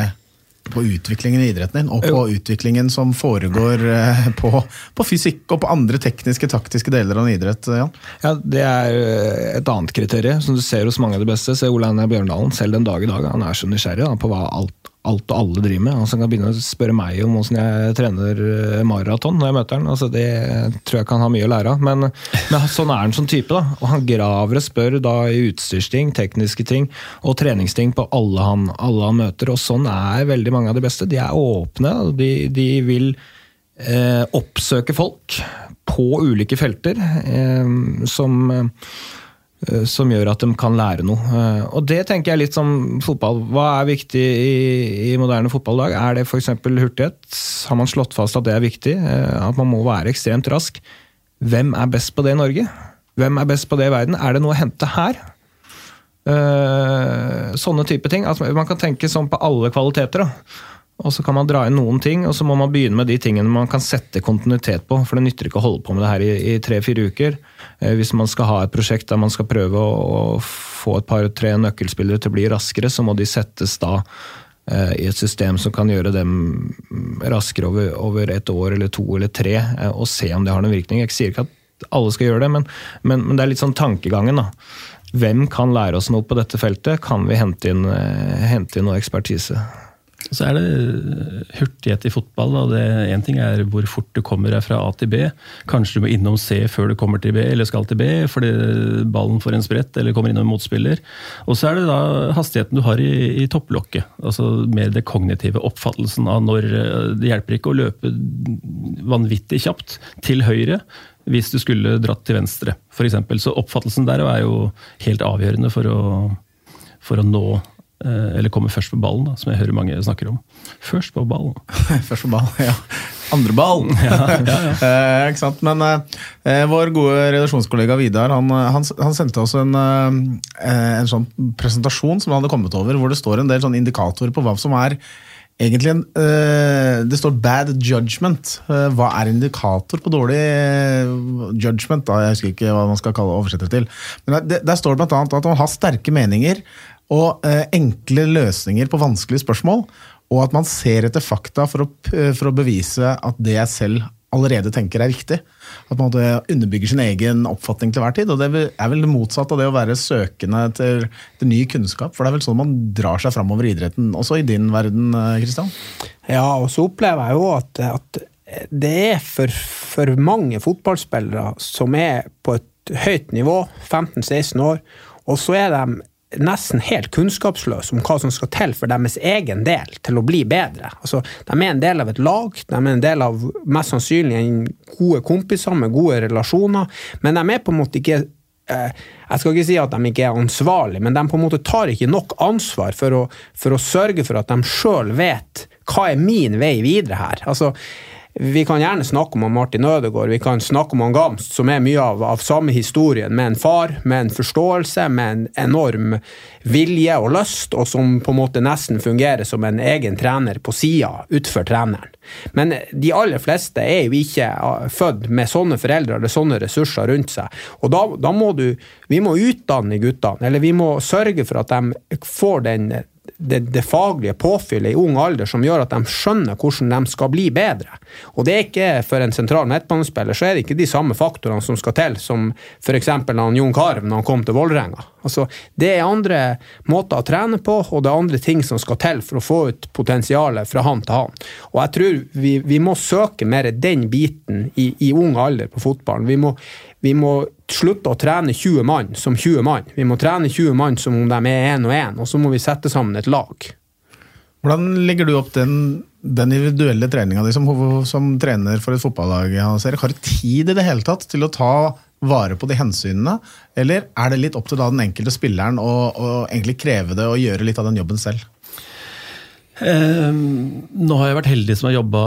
på utviklingen i idretten din, og på jo. utviklingen som foregår eh, på, på, fysikk og på andre tekniske, taktiske deler av en idrett? Jan? Ja, Det er eh, et annet kriterium som du ser hos mange av de beste. Se Ole Einar Bjørndalen, selv den dag i dag. Han er så nysgjerrig da, på hva alt alt og alle driver med. Altså, han kan begynne å spørre meg om hvordan jeg trener eh, maraton når jeg møter han. Altså, det tror jeg kan ha mye å lære av. Men, men, sånn er han som type. da. Og Han graver og spør da i utstyrsting, tekniske ting og treningsting på alle han, alle han, møter. Og sånn er veldig mange av de beste. De er åpne. De, de vil eh, oppsøke folk på ulike felter eh, som eh, som gjør at de kan lære noe. Eh, Og det tenker jeg litt som fotball. Hva er viktig i, i moderne fotballdag? Er det f.eks. hurtighet? Har man slått fast at det er viktig? Eh, At man må være ekstremt rask? Hvem er best på det i Norge? Hvem er best på det i verden? Er det noe å hente her? Eh, sånne type ting. Altså, man kan tenke sånn på alle kvaliteter. da. Og så kan man dra inn noen ting, og så må man begynne med de tingene man kan sette kontinuitet på. For det nytter ikke å holde på med det her i, i tre-fire uker. Eh, hvis man skal ha et prosjekt der man skal prøve å, å få et par-tre nøkkelspillere til å bli raskere, så må de settes da eh, i et system som kan gjøre dem raskere over, over et år eller to eller tre, eh, og se om det har noen virkning. Jeg sier ikke at alle skal gjøre det, men, men, men det er litt sånn tankegangen. da. Hvem kan lære oss noe på dette feltet? Kan vi hente inn, eh, hente inn noe ekspertise? Så er det hurtighet i fotball. Da. En ting er hvor fort du kommer fra A til B. Kanskje du må innom C før du kommer til B, eller skal til B, fordi ballen får en sprett eller kommer innom en motspiller. Og så er det da hastigheten du har i, i topplokket. Altså mer det kognitive oppfattelsen av når Det hjelper ikke å løpe vanvittig kjapt til høyre hvis du skulle dratt til venstre, f.eks. Så oppfattelsen der er jo helt avgjørende for å, for å nå eh, eller kommer først på ballen, da, som jeg hører mange snakker om. Først på ballen. Først på ballen, ja. Andre ball! eh, ikke sant? Men eh, vår gode redaksjonskollega Vidar han, han, han sendte oss en, eh, en sånn presentasjon som han hadde kommet over, hvor det står en del sånn indikatorer på hva som er egentlig en eh, Det står 'bad judgment'. Eh, hva er indikator på dårlig eh, judgment? Da? Jeg husker ikke hva man skal kalle oversette det til. Men det, Der står det bl.a. at man har sterke meninger og eh, enkle løsninger på vanskelige spørsmål. Og at man ser etter fakta for å, for å bevise at det jeg selv allerede tenker er riktig. At man underbygger sin egen oppfatning til hver tid. Og det er vel det motsatte av det å være søkende til, etter ny kunnskap. For det er vel sånn man drar seg framover i idretten, også i din verden, Kristian? Ja, og så opplever jeg jo at, at det er for, for mange fotballspillere som er på et høyt nivå, 15-16 år, og så er de nesten helt kunnskapsløse om hva som skal til for deres egen del til å bli bedre. Altså, de er en del av et lag, de er en del av mest sannsynlig gode kompiser med gode relasjoner, men de er på en måte ikke eh, jeg skal ikke si at de ikke er ansvarlige, men de på en måte tar ikke nok ansvar for å, for å sørge for at de sjøl vet hva er min vei videre her. Altså, vi kan gjerne snakke om Martin Ødegaard, vi kan snakke om Gamst, som er mye av, av samme historien, med en far, med en forståelse, med en enorm vilje og lyst, og som på en måte nesten fungerer som en egen trener på sida utenfor treneren. Men de aller fleste er jo ikke ah, født med sånne foreldre eller sånne ressurser rundt seg. Og da, da må du Vi må utdanne guttene, eller vi må sørge for at de får den det, det faglige påfyllet i ung alder som gjør at de skjønner hvordan de skal bli bedre. Og det er ikke for en sentral midtbanespiller så er det ikke de samme faktorene som skal til som f.eks. Jon Carew når han kom til Vålerenga. Altså, det er andre måter å trene på, og det er andre ting som skal til for å få ut potensialet fra han til han. Og jeg tror vi, vi må søke mer den biten i, i ung alder på fotballen. Vi må, vi må slutte å trene 20 mann som 20 mann. Vi må trene 20 mann som om de er én og én, og så må vi sette sammen et lag. Hvordan legger du opp den, den individuelle treninga di som, som trener for et fotballag? Har du tid i det hele tatt til å ta vare på de hensynene, eller er det litt opp til den enkelte spilleren å, å egentlig kreve det og gjøre litt av den jobben selv? Eh, nå har jeg vært heldig som har jobba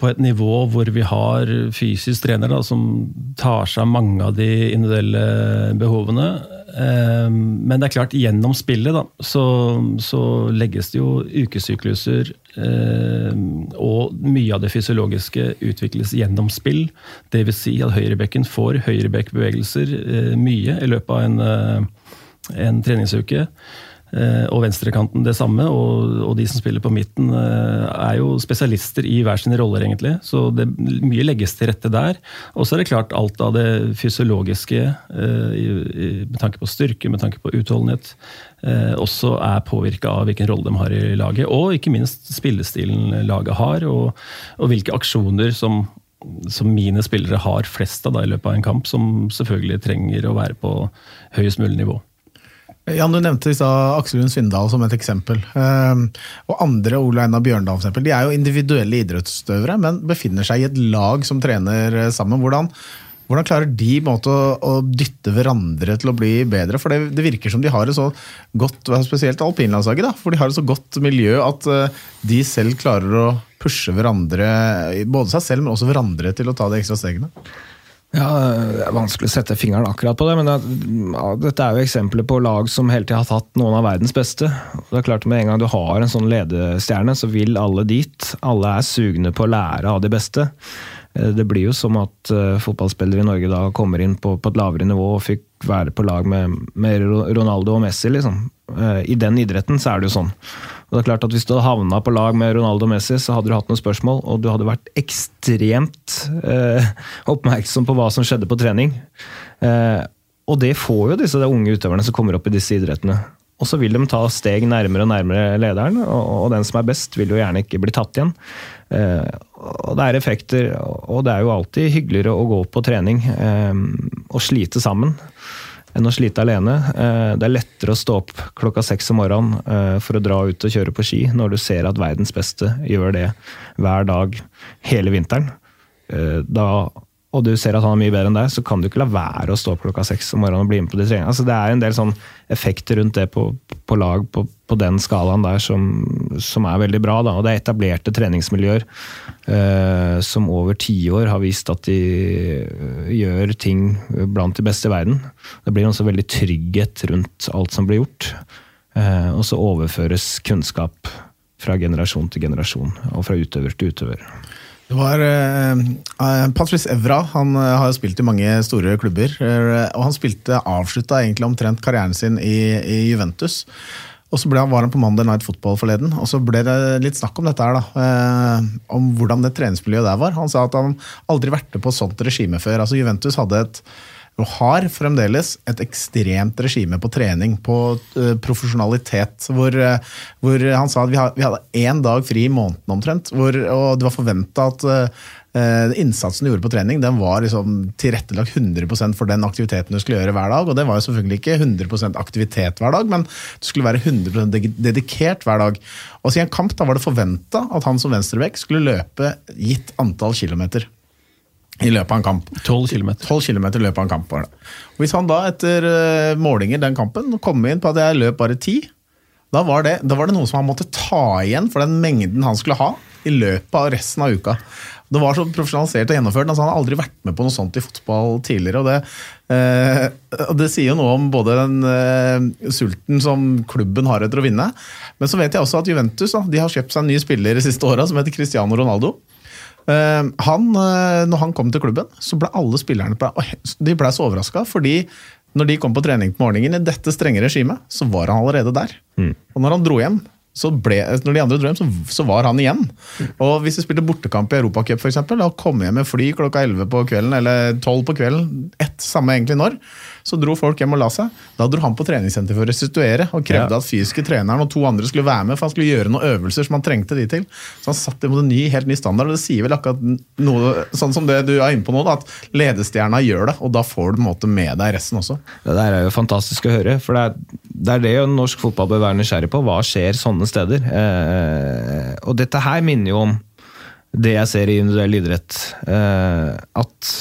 på et nivå hvor vi har fysisk trener da, som tar seg av mange av de individuelle behovene. Eh, men det er klart, gjennom spillet da, så, så legges det jo ukesykluser. Eh, og mye av det fysiologiske utvikles gjennom spill. Dvs. Si at høyrebekken får høyrebekkbevegelser eh, mye i løpet av en, eh, en treningsuke. Eh, og venstrekanten det samme, og, og, de som spiller på midten eh, er jo spesialister i hver sine roller, egentlig. Så det, mye legges til rette der. Og så er det klart alt av det fysiologiske, eh, med tanke på styrke, med tanke på utholdenhet, også er påvirka av hvilken rolle de har i laget. Og ikke minst spillestilen laget har, og, og hvilke aksjoner som som mine spillere har flest av da, i løpet av en kamp, som selvfølgelig trenger å være på høyest mulig nivå. Jan, Du nevnte Aksel Lund Svindal som et eksempel. Um, og andre, Ole Einar Bjørndal eksempel, de er jo individuelle idrettsutøvere, men befinner seg i et lag som trener sammen. Hvordan, Hvordan klarer de måte, å, dytte hverandre til å bli bedre? For det, det virker som de har et så godt, spesielt alpinlandslaget, for de har et så godt miljø at uh, de selv klarer å pushe hverandre, både seg selv, men også hverandre til å ta de ekstra stegene. Ja, Det er vanskelig å sette fingeren akkurat på det, men ja, dette er jo eksempler på lag som hele tiden har tatt noen av verdens beste. Det er klart Med en gang du har en sånn ledestjerne, så vil alle dit. Alle er sugne på å lære av de beste. Eh, det blir jo som at uh, fotballspillere i Norge da kommer inn på, på, et lavere nivå og fikk være på lag med, med Ronaldo og Messi, liksom. Uh, I den idretten så er det jo sånn. Og det er klart at Hvis du hadde havna på lag med Ronaldo Messi, så hadde du hatt noen spørsmål, og du hadde vært ekstremt eh, oppmerksom på hva som skjedde på trening. Eh, og det får jo disse unge utøverne som kommer opp i disse idrettene. Og så vil de ta steg nærmere og nærmere lederen, og, den som er best, vil jo gjerne ikke bli tatt igjen. Eh, og det er effekter, og det er jo alltid hyggeligere å gå på trening eh, og slite sammen enn å slite alene. Eh, det er lettere å stå opp klokka seks om morgenen eh, for å dra ut og kjøre på ski når du ser at verdens beste gjør det hver dag hele vinteren. Eh, da og du ser at han er mye bedre enn deg, så kan du ikke la være å stå opp klokka seks om morgenen og bli med på de treningene. Altså, det er en del sånn effekter rundt det på, på lag på, på, den skalaen der som, som, er veldig bra. Da. Og det er etablerte treningsmiljøer eh, som over tiår har vist at de eh, gjør ting blant de beste i verden. Det blir også veldig trygghet rundt alt som blir gjort. Eh, og så overføres kunnskap fra generasjon til generasjon, og fra utøver til utøver. Det var uh, Patrice Evra. Han uh, har jo spilt i mange store klubber. Uh, og han spilte avslutta egentlig omtrent karrieren sin i, i Juventus. Og så ble han, var han på Monday Night Football forleden, og så ble det litt snakk om dette her. da, Om hvordan det treningsmiljøet der var. Han sa at han aldri vært på sånt regime før. Altså Juventus hadde et og har fremdeles et ekstremt regime på trening, på uh, profesjonalitet. Hvor, uh, hvor, han sa at vi, ha, vi hadde én dag fri i måneden omtrent, hvor, og det var forventa at uh, innsatsen du gjorde på trening, den var liksom tilrettelagt 100% for den aktiviteten du skulle gjøre hver dag. Og det var jo selvfølgelig ikke 100% aktivitet hver dag, men du skulle være 100% dedikert hver dag. Og siden kamp da var det forventa at han som venstrebekk skulle løpe gitt antall kilometer i løpet av en kamp. 12 km. 12 km i løpet av en kamp. Og Hvis han da etter uh, målinger den kampen kom inn på at jeg løp bare 10, da var, det, da var det noe som han måtte ta igjen for den mengden han skulle ha i løpet av resten av uka. Det var så profesjonalisert og gjennomført. Altså han har aldri vært med på noe sånt i fotball tidligere. og Det, eh, og det sier jo noe om både den eh, sulten som klubben har etter å vinne, men så vet jeg også at Juventus da, de har kjøpt seg en ny spiller de siste åra som heter Cristiano Ronaldo. Eh, han, eh, når han kom til klubben, så ble alle spillerne de ble så overraska. Fordi når de kom på trening på morgenen i dette strenge regimet, så var han allerede der. Mm. Og når han dro hjem, så ble, når de andre dro hjem, så, så, var han igjen. Og Hvis de spilte bortekamp i Europacup og kom hjem med fly klokka 11 på kvelden, eller 12 på kvelden, ett samme egentlig når, så dro folk hjem og la seg. Da dro han på treningssenter for å restituere og krevde ja. at fysiske treneren og to andre skulle være med, for han skulle gjøre noen øvelser som han trengte de til. Så han satt imot en ny, helt ny standard, og det sier vel akkurat noe sånn som det du er inne på nå, da, at ledestjerna gjør det, og da får du på en måte med deg resten også. Det der er jo fantastisk å høre, for det er det, er det jo norsk fotball bør være nysgjerrig på. Hva skjer sånne steder? Eh, og dette her minner jo om det jeg ser i individuell idrett. Eh, at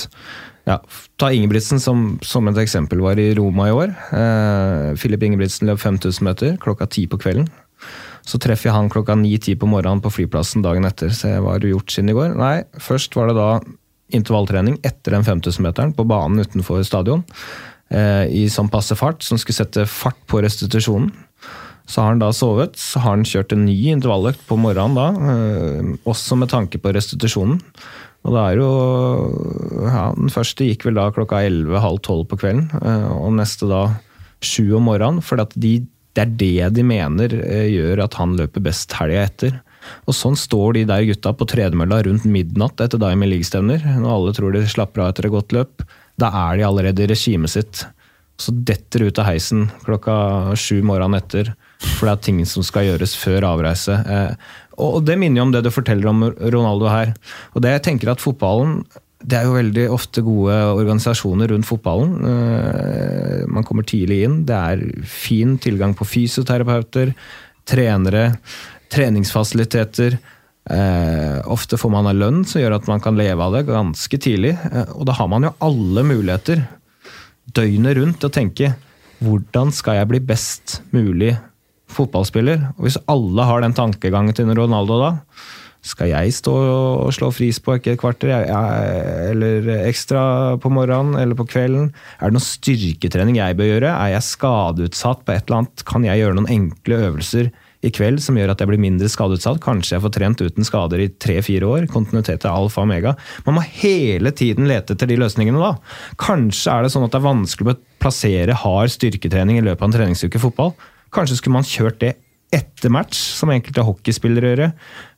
ja, Ta Ingebrigtsen som, som, et eksempel. Var i Roma i år. Eh, Ingebrigtsen løp 5000 meter klokka ti på kvelden. Så treffer jeg han klokka ni-ti på morgenen på flyplassen dagen etter. Så hva har du gjort siden i går? Nei, først var det da intervalltrening etter den 5000-meteren på banen utenfor stadion. Eh, I sånn passe fart, som skulle sette fart på restitusjonen. Så har han da sovet, så har han kjørt en ny intervalløkt på morgenen da, eh, også med tanke på restitusjonen. Og det er jo ja, Den første gikk vel da klokka 11-halv 12 på kvelden, eh, og neste da 7 om morgenen. For de, det er det de mener eh, gjør at han løper best helga etter. Og sånn står de der gutta på tredemølla rundt midnatt etter Diamond League-stevner, når alle tror de slapper av etter et godt løp. Da er de allerede i regimet sitt. Så detter ut av heisen klokka sju morgenen etter, for det er ting som skal gjøres før avreise. Eh, og det minner jo om det du forteller om Ronaldo her. Og det jeg tenker at fotballen det er jo veldig ofte gode organisasjoner rundt fotballen. Eh, man kommer tidlig inn. Det er fin tilgang på fysioterapeuter, trenere, treningsfasiliteter. Eh, ofte får man en lønn som gjør at man kan leve av det ganske tidlig. Og da har man jo alle muligheter døgnet rundt å tenke hvordan skal jeg bli best mulig fotballspiller? Og hvis alle har den tankegangen til Ronaldo da, skal jeg stå og slå frispark et kvarter eller ekstra på morgenen eller på kvelden? Er det noe styrketrening jeg bør gjøre? Er jeg skadeutsatt på et eller annet? Kan jeg gjøre noen enkle øvelser i kveld som gjør at jeg blir mindre skadeutsatt? Kanskje jeg får trent uten skader i tre-fire år? Kontinuitet er alfa og omega. Man må hele tiden lete etter de løsningene da. Kanskje er det sånn at det er vanskelig å plassere hard styrketrening i løpet av en treningsuke fotball. Kanskje skulle man kjørt det etter match, som enkelte hockeyspillere gjør.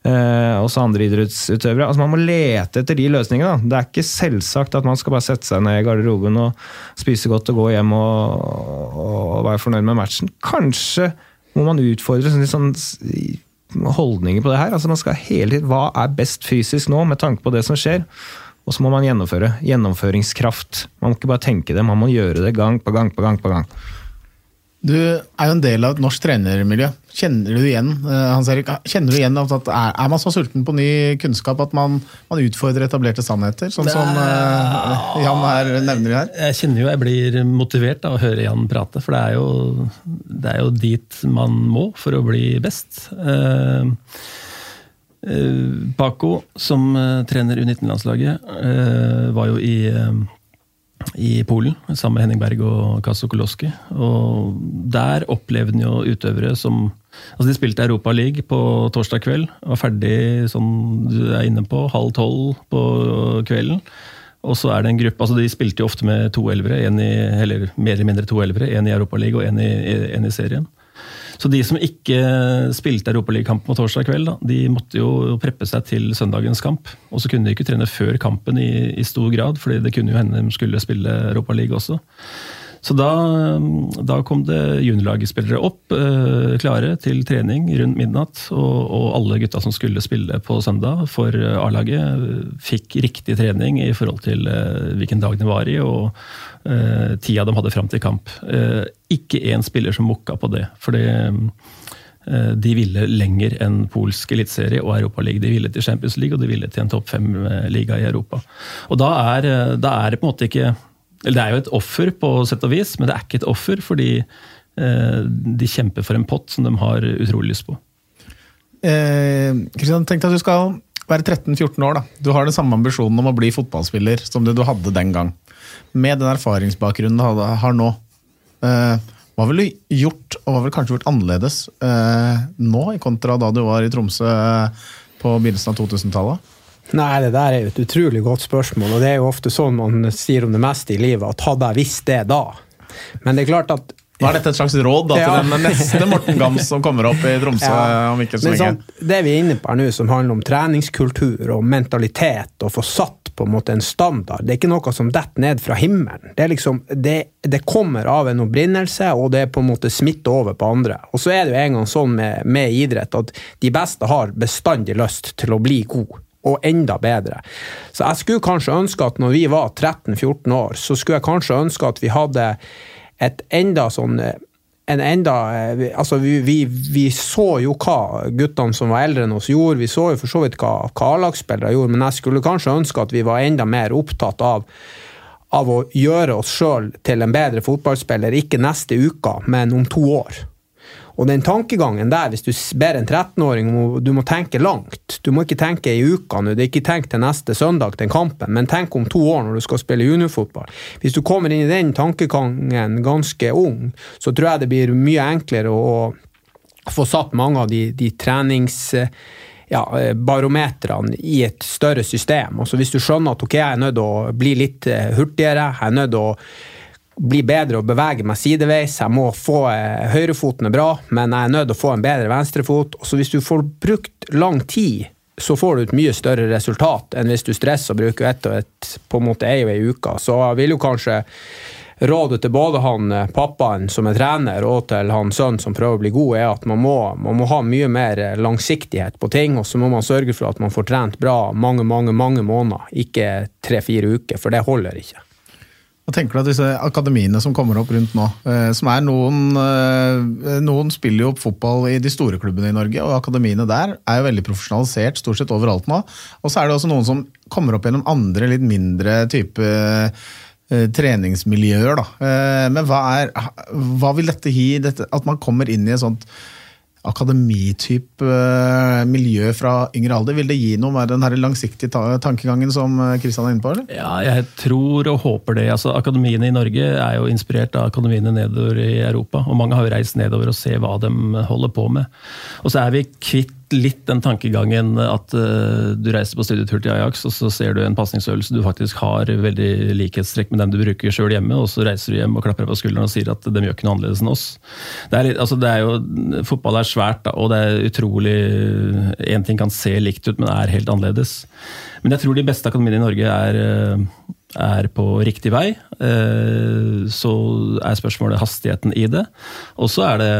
Eh, også andre idrettsutøvere. Altså Man må lete etter de løsningene. Da. Det er ikke selvsagt at man skal bare sette seg ned i garderoben og spise godt og gå hjem og, og være fornøyd med matchen. Kanskje må man utfordre sånn, sånn holdninger på det her. Altså Man skal hele tiden Hva er best fysisk nå, med tanke på det som skjer? Og så må man gjennomføre. Gjennomføringskraft. Man må ikke bare tenke det, man må gjøre det gang på gang på gang. på gang. Du er jo en del av et norsk trenermiljø. Kjenner du igjen eh, Hans Erik, kjenner du igjen at er, er man så sulten på ny kunnskap at man, man utfordrer etablerte sannheter, sånn som uh, Jan her nevner her? Jeg kjenner jo jeg blir motivert av å høre Jan prate, for det er, jo, det er jo dit man må for å bli best. Uh, uh, Paco, som trener U19-landslaget, var jo i i Polen sammen med Henning Berg og Kaso Koloski. Og der opplevde han jo utøvere som Altså De spilte Europa League på torsdag kveld. Var ferdig som du er inne på, halv tolv på kvelden. Og så er det en gruppe, altså De spilte jo ofte med to elvere, en i, eller mer eller mindre to elvere. Én i Europa League og én i, en i serien. Så de som ikke spilte Europaligakamp på torsdag kveld, da, de måtte jo preppe seg til søndagens kamp. Og så kunne de ikke trene før kampen i, i stor grad, fordi det kunne jo hende de skulle spille Europaliga også. Så da, da, kom det juniorlagspillere opp, eh, klare til trening rundt midnatt. Og, og, alle gutta som skulle spille på søndag for A-laget, fikk riktig trening i forhold til eh, hvilken dag de var i, og eh, tida de hadde fram til kamp. Eh, ikke én spiller som mokka på det. for eh, de ville lenger enn polsk eliteserie og Europaliga. De ville til Champions League og de ville til en topp fem-liga i Europa. Og da er, da er det på en måte ikke eller det er jo et offer, på sett og vis, men det er ikke et offer fordi eh, de kjemper for en pott som de har utrolig lyst på. Kristian, eh, tenk deg at du skal være 13-14 år. da. Du har den samme ambisjonen om å bli fotballspiller som det du hadde den gang. Med den erfaringsbakgrunnen du har nå. Eh, hva ville du gjort, og hva ville kanskje gjort annerledes eh, nå, kontra da du var i Tromsø på begynnelsen av 2000-tallet? Nei, det der er jo et utrolig godt spørsmål, og det er jo ofte sånn man sier om det meste i livet, at hadde jeg visst det da Men det er klart at nå er dette et slags råd da, til den neste Morten Gams som kommer opp i Tromsø ja. om ikke så lenge. Sånn, det vi er inne på her nå, som handler om treningskultur og mentalitet, og få satt på en måte en standard, det er ikke noe som detter ned fra himmelen. Det, liksom, det, det, kommer av en opprinnelse, og det er på en måte smitter over på andre. Og så er det jo en gang sånn med, med idrett at de beste har bestandig lyst til å bli gode og enda bedre. Så jeg skulle kanskje ønske at når vi var 13-14 år, så skulle jeg kanskje ønske at vi hadde et enda sånn en enda Altså, vi, vi, vi så jo hva guttene som var eldre enn oss, gjorde. Vi så jo for så vidt hva, hva A-lagsspillere gjorde, men jeg skulle kanskje ønske at vi var enda mer opptatt av av å gjøre oss sjøl til en bedre fotballspiller, ikke neste uke, men om to år. Og den tankegangen der, hvis du ber en 13-åring om du må tenke langt Du må ikke tenke i uka nå, det er ikke tenk til neste søndag, til kampen, men tenk om to år når du skal spille juniorfotball. Hvis du kommer inn i den tankegangen ganske ung, så tror jeg det blir mye enklere å få satt mange av de, de trenings ja, barometrene i et større system. Altså Hvis du skjønner at ok, jeg er nødt til å bli litt eh, hurtigere, jeg er nødt til å bli bedre og bevege meg sideveis. Jeg må få eh, Høyrefoten bra, men jeg er nødt til å få en bedre venstrefot. Så hvis du får brukt lang tid, så får du et mye større resultat enn hvis du stresser og bruker ett og ett på en måte ei og ei uke. Så jeg vil jo kanskje rådet til både han eh, pappaen som er trener og til han sønnen som prøver å bli god, er at man må, man må ha mye mer langsiktighet på ting. Og så må man sørge for at man får trent bra mange, mange, mange måneder, ikke tre-fire uker, for det holder ikke. Hva tenker du at disse akademiene som kommer opp rundt nå, eh, som er noen eh, Noen spiller jo opp fotball i de store klubbene i Norge, og akademiene der er jo veldig profesjonalisert stort sett overalt nå. Og så er det også noen som kommer opp gjennom andre, litt mindre type eh, treningsmiljøer, da. Men hva er Hva vil dette gi, dette, at man kommer inn i et sånt akademitype uh, miljø fra yngre alder. Vil det gi noe med den her langsiktige tankegangen som Kristian er inne på? eller? Ja, jeg tror og håper det. Altså, akademiene i Norge er jo inspirert av akademiene nedover i Europa. Og mange har jo reist nedover og ser hva de holder på med. Og så er vi kvitt litt den tankegangen at uh, du reiser på studietur til Ajax, og så ser du en pasningsøvelse du faktisk har veldig likhetstrekk med den du bruker sjøl hjemme, og så reiser du hjem og klapper deg på skulderen og sier at de gjør ikke noe annerledes enn oss. Er litt, altså er jo, fotball er svært, og det er utrolig Én ting kan se likt ut, men er helt annerledes. Men jeg tror de beste akademiene i Norge er uh, er på riktig vei. Eh, så er spørsmålet hastigheten i det. Og så er det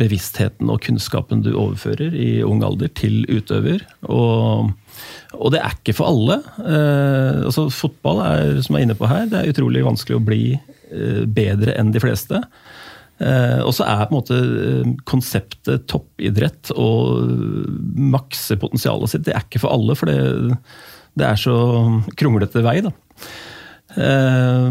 bevisstheten og kunnskapen du overfører i ung alder til utøver. Og, og det er ikke for alle. Eh, altså Fotball er, som jeg er inne på her, det er utrolig vanskelig å bli eh, bedre enn de fleste. Og så er på en måte konseptet toppidrett og makse potensialet sitt, det er ikke for alle. For det, det er så kronglete vei, da. Uh,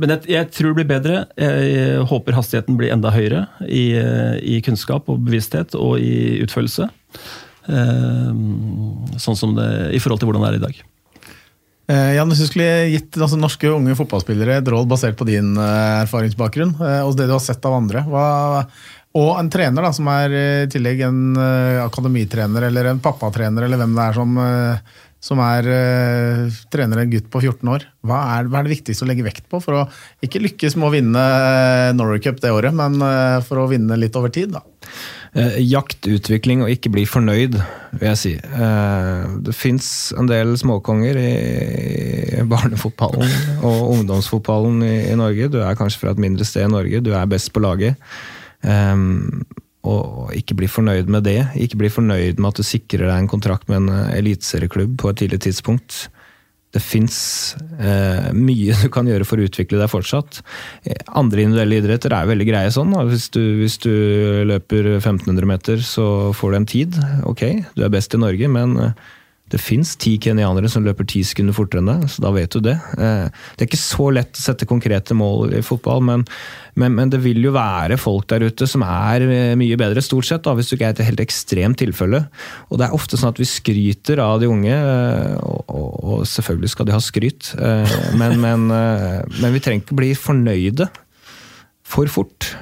men jeg, tror det blir bedre. Jeg håper hastigheten blir enda høyere i, i kunnskap og bevissthet og i utførelse. Uh, sånn som det, I forhold til hvordan det er i dag. Uh, Jan, Hvis du skulle gitt altså, norske unge fotballspillere et råd basert på din erfaringsbakgrunn og det du har sett av andre, hva, og en trener da, som er i tillegg en akademitrener eller en pappatrener eller hvem det er som som er uh, trener en gutt på 14 år. Hva er, hva er, det viktigste å legge vekt på for å ikke lykkes med å vinne eh, Norway Cup det året, men uh, for å vinne litt over tid? da? Eh, jakt, og ikke bli fornøyd, vil jeg si. det fins en del småkonger i barnefotballen og ungdomsfotballen i, i, Norge. Du er kanskje fra et mindre sted i Norge, du er best på laget. Um, og ikke bli fornøyd med det. Ikke bli fornøyd med at du sikrer deg en kontrakt med en eh, eliteserieklubb på et tidlig tidspunkt. Det fins eh, mye du kan gjøre for å utvikle deg fortsatt. Eh, andre individuelle idretter er veldig greie sånn. Hvis du, hvis du, løper 1500 meter, så får du en tid. Ok, du er best i Norge, men eh, det fins ti kenyanere som løper ti sekunder fortere enn deg, så da vet du det. Eh, det er ikke så lett å sette konkrete mål i fotball, men, men, men det vil jo være folk der ute som er eh, mye bedre, stort sett, da, hvis du ikke er et helt ekstremt tilfelle. Og det er ofte sånn at vi skryter av de unge, eh, og, og, og selvfølgelig skal de ha skryt, men, men vi trenger ikke bli fornøyde for fort.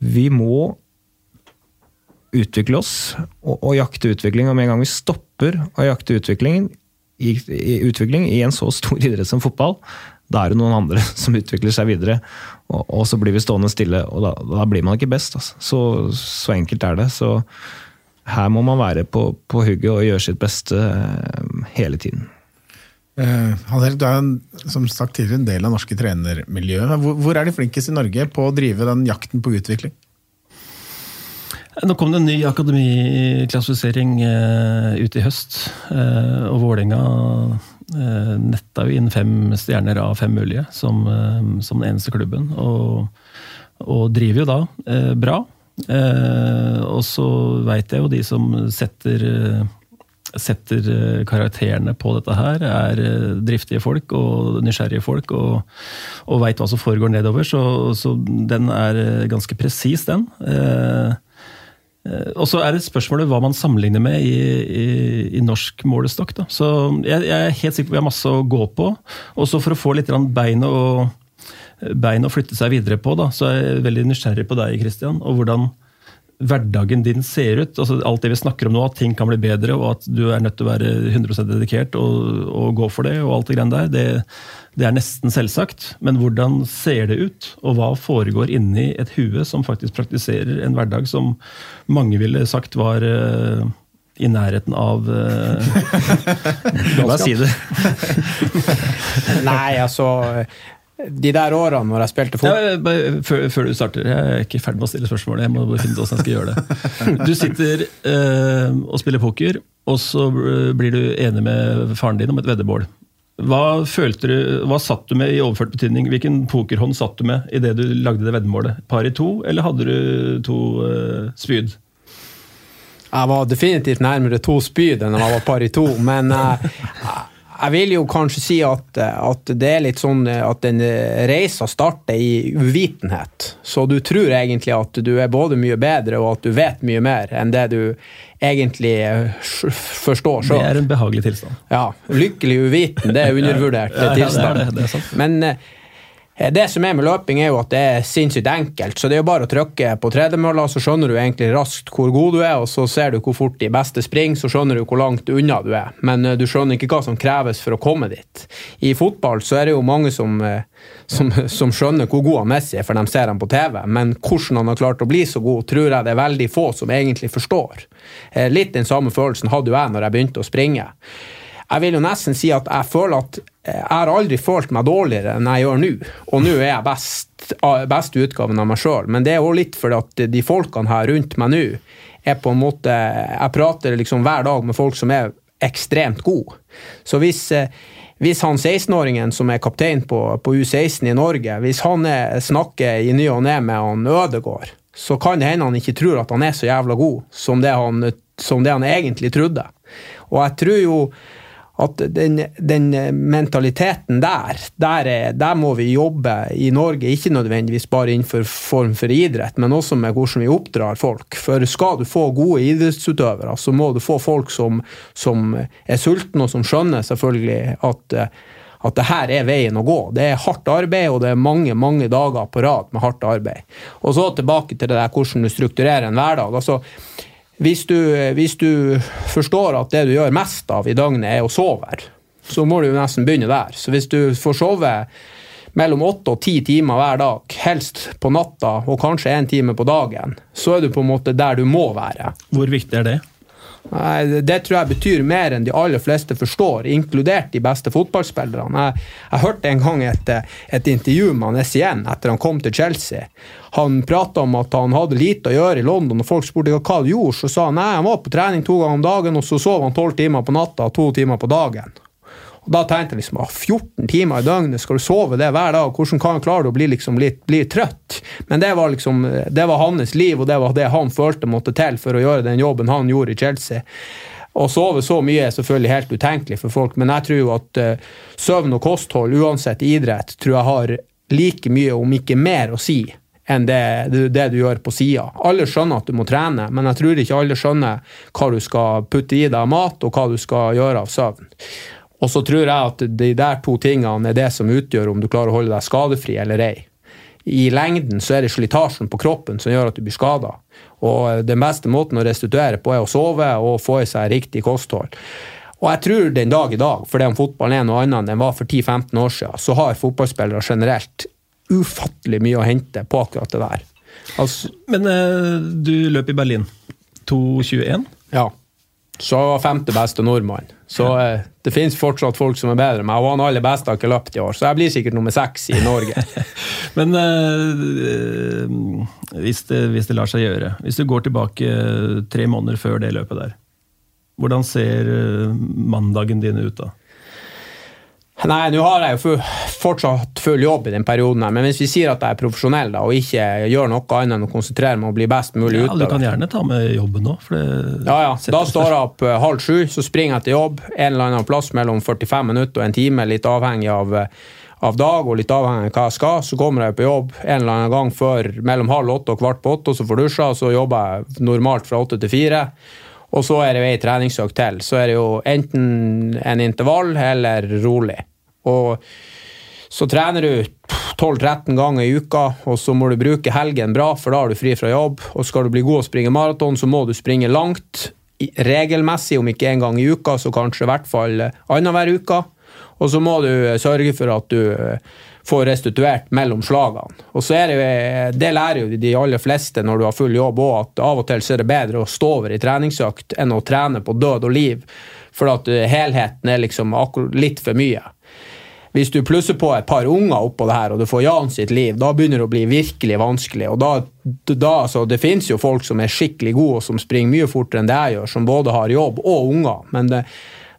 Vi må utvikle oss og, og jakte utvikling. Og med en gang vi stopper å jakte utvikling i, i, utvikling i en så stor idrett som fotball, da er det noen andre som utvikler seg videre. Og, og så blir vi stående stille, og da, da blir man ikke best. Altså. Så, så, enkelt er det. Så her må man være på, på hugget og gjøre sitt beste eh, hele tiden. Uh, du er en, som sagt tidligere en del av norske trenermiljøet. Hvor, hvor er de flinkest i Norge på å drive den jakten på utvikling? Nå kom det en ny akademiklassifisering uh, ut i høst. Uh, og Vålerenga uh, netta jo inn fem stjerner av fem mulige som, som den eneste klubben. Og, og driver jo da bra. og så veit jeg jo de som setter setter karakterene på dette her, er driftige folk og nysgjerrige folk og, og veit hva som foregår nedover. Så, så den er ganske presis, den. Eh, Eh, og så er det spørsmålet hva man sammenligner med i, i, i norsk målestokk. Da. Så jeg, jeg, er helt sikker på at vi har masse å gå på. Og så for å få litt bein å, bein å flytte seg videre på, da, så er jeg veldig nysgjerrig på deg, Christian. Og hvordan hverdagen din ser ut. Altså, alt det vi snakker om nå, at ting kan bli bedre, og at du er nødt til å være 100 dedikert og, og gå for det, og alt det greiene der. det det er nesten selvsagt, men hvordan ser det ut? Og hva foregår inni et hue som faktisk praktiserer en hverdag som mange ville sagt var uh, i nærheten av uh, La si det. Nei, altså de der årene når jeg spilte fotball ja, før, før, du starter, jeg er ikke ferdig med å stille spørsmål. Jeg må finne ut hvordan jeg skal gjøre det. Du sitter eh, og spiller poker, og så blir du enig med faren din om et veddemål. Hva følte du, hva satt du med i overført betydning? Hvilken pokerhånd satt du med idet du lagde det veddemålet? Par i to, eller hadde du to eh, spyd? Jeg var definitivt nærmere to spyd enn jeg var par i to, men uh, jeg vil jo kanskje si at, at, det er litt sånn at den reisa starter i uvitenhet. Så du tror egentlig at du er både mye bedre og at du vet mye mer enn det du egentlig forstår sjøl. Det er en behagelig tilstand. Ja. Lykkelig uviten, det er undervurdert tilstand. Men eh, Eh, det som er med løping, er jo at det er sinnssykt enkelt. Så det er jo bare å trykke på tredemølla, så skjønner du egentlig raskt hvor god du er, og så ser du hvor fort de beste springer, så skjønner du hvor langt unna du er. Men eh, du skjønner ikke hva som kreves for å komme dit. I fotball så er det jo mange som, eh, som, som skjønner hvor god han Messi er, for de ser ham på TV, men hvordan han har klart å bli så god, tror jeg det er veldig få som egentlig forstår. Litt den samme følelsen hadde jo jeg når jeg begynte å springe jeg vil jo nesten si at jeg føler at jeg har aldri følt meg dårligere enn jeg gjør nå. Og nå er jeg best, best utgaven av meg sjøl, men det er òg litt fordi at de folkene her rundt meg nå er på en måte Jeg prater liksom hver dag med folk som er ekstremt gode. Så hvis, hvis han 16-åringen som er kaptein på, på, U16 i Norge, hvis han er, snakker i ny og ne med han Ødegård, så kan det hende han ikke tror at han er så jævla god som det han, som det han egentlig trodde. Og jeg tror jo at den, den, mentaliteten der, der, er, der, må vi jobbe i Norge. Ikke nødvendigvis bare innenfor form for idrett, men også med hvordan vi oppdrar folk. For skal du få gode idrettsutøvere, så må du få folk som, som er sultne, og som skjønner selvfølgelig at, at det her er veien å gå. Det er hardt arbeid, og det er mange mange dager på rad med hardt arbeid. Og så tilbake til det der hvordan du strukturerer en hverdag. altså hvis du, hvis du, forstår at det du gjør mest av i døgnet, er å sove, så må du jo nesten begynne der. Så hvis du får sove mellom åtte og ti timer hver dag, helst på natta og kanskje én time på dagen, så er du på en måte der du må være. Hvor viktig er det? Nei, Det tror jeg betyr mer enn de aller fleste forstår, inkludert de beste fotballspillerne. Jeg, jeg hørte en gang et, et intervju med han Essien etter han kom til Chelsea. Han prata om at han hadde lite å gjøre i London, og folk spurte hva han gjorde. Så sa han nei, han var på trening to ganger om dagen, og så sov han tolv timer på natta og to timer på dagen. Og Da tenkte jeg liksom 14 timer i døgnet, skal du sove det hver dag? Hvordan kan han klare å bli, liksom litt, bli trøtt? Men det var liksom, det var hans liv, og det var det han følte måtte til for å gjøre den jobben han gjorde i Chelsea. Å sove så mye er selvfølgelig helt utenkelig for folk, men jeg tror at uh, søvn og kosthold, uansett idrett, tror jeg har like mye, om ikke mer, å si enn det, det, du gjør på sida. Alle skjønner at du må trene, men jeg tror ikke alle skjønner hva du skal putte i deg av mat, og hva du skal gjøre av søvn. Og så tror jeg at de der to tingene er det som utgjør om du klarer å holde deg skadefri eller ei. I lengden så er det slitasjen på kroppen som gjør at du blir skada. Og den beste måten å restituere på er å sove og få i seg riktig kosthold. Og jeg tror den dag i dag, fordi om fotballen er noe annet enn den var for 10-15 år siden, så har fotballspillere generelt ufattelig mye å hente på akkurat det der. Altså, Men eh, du løp i Berlin. 2.21? Ja. Så var femte beste nordmann. Så eh, det finnes fortsatt folk som er bedre enn meg. Og han aller beste har ikke løpt i år, så jeg blir sikkert nummer seks i Norge. Men eh, hvis, det, hvis, det, lar seg gjøre, hvis du går tilbake eh, tre måneder før det løpet der, hvordan ser eh, mandagen din ut da? Nei, nå har jeg jo fortsatt full jobb i den perioden, her, men hvis vi sier at jeg er profesjonell da, og ikke gjør noe annet enn å konsentrere meg og bli best mulig ja, Du kan gjerne ta med jobben nå. ja, ja. Da står jeg opp uh, halv sju, så springer jeg til jobb en eller annen plass mellom 45 minutter og en time, litt avhengig av, uh, av dag og litt avhengig av hva jeg skal. Så kommer jeg på jobb en eller annen gang før mellom halv åtte og kvart på åtte, og så får dusja, og så jobber jeg normalt fra åtte til fire. Og så er det jo ei treningsøkt til. Så er det jo enten en intervall eller rolig. Og så trener du 12-13 ganger i uka, og så må du bruke helgen bra, for da er du fri fra jobb. Og skal du bli god å springe maraton, så må du springe langt. Regelmessig, om ikke en gang i uka, så kanskje i hvert fall annenhver uke. Og så må du sørge for at du får restituert mellom slagene. Og så er det, det lærer jo de aller fleste når du har full jobb òg, at av og til så er det bedre å stå over i treningsøkt enn å trene på død og liv, for at helheten er liksom litt for mye hvis du plusser på et par unger oppå det her, og du får Jan sitt liv, da begynner det å bli virkelig vanskelig. og da, da så Det finnes jo folk som er skikkelig gode, og som springer mye fortere enn det jeg gjør, som både har jobb og unger. men det,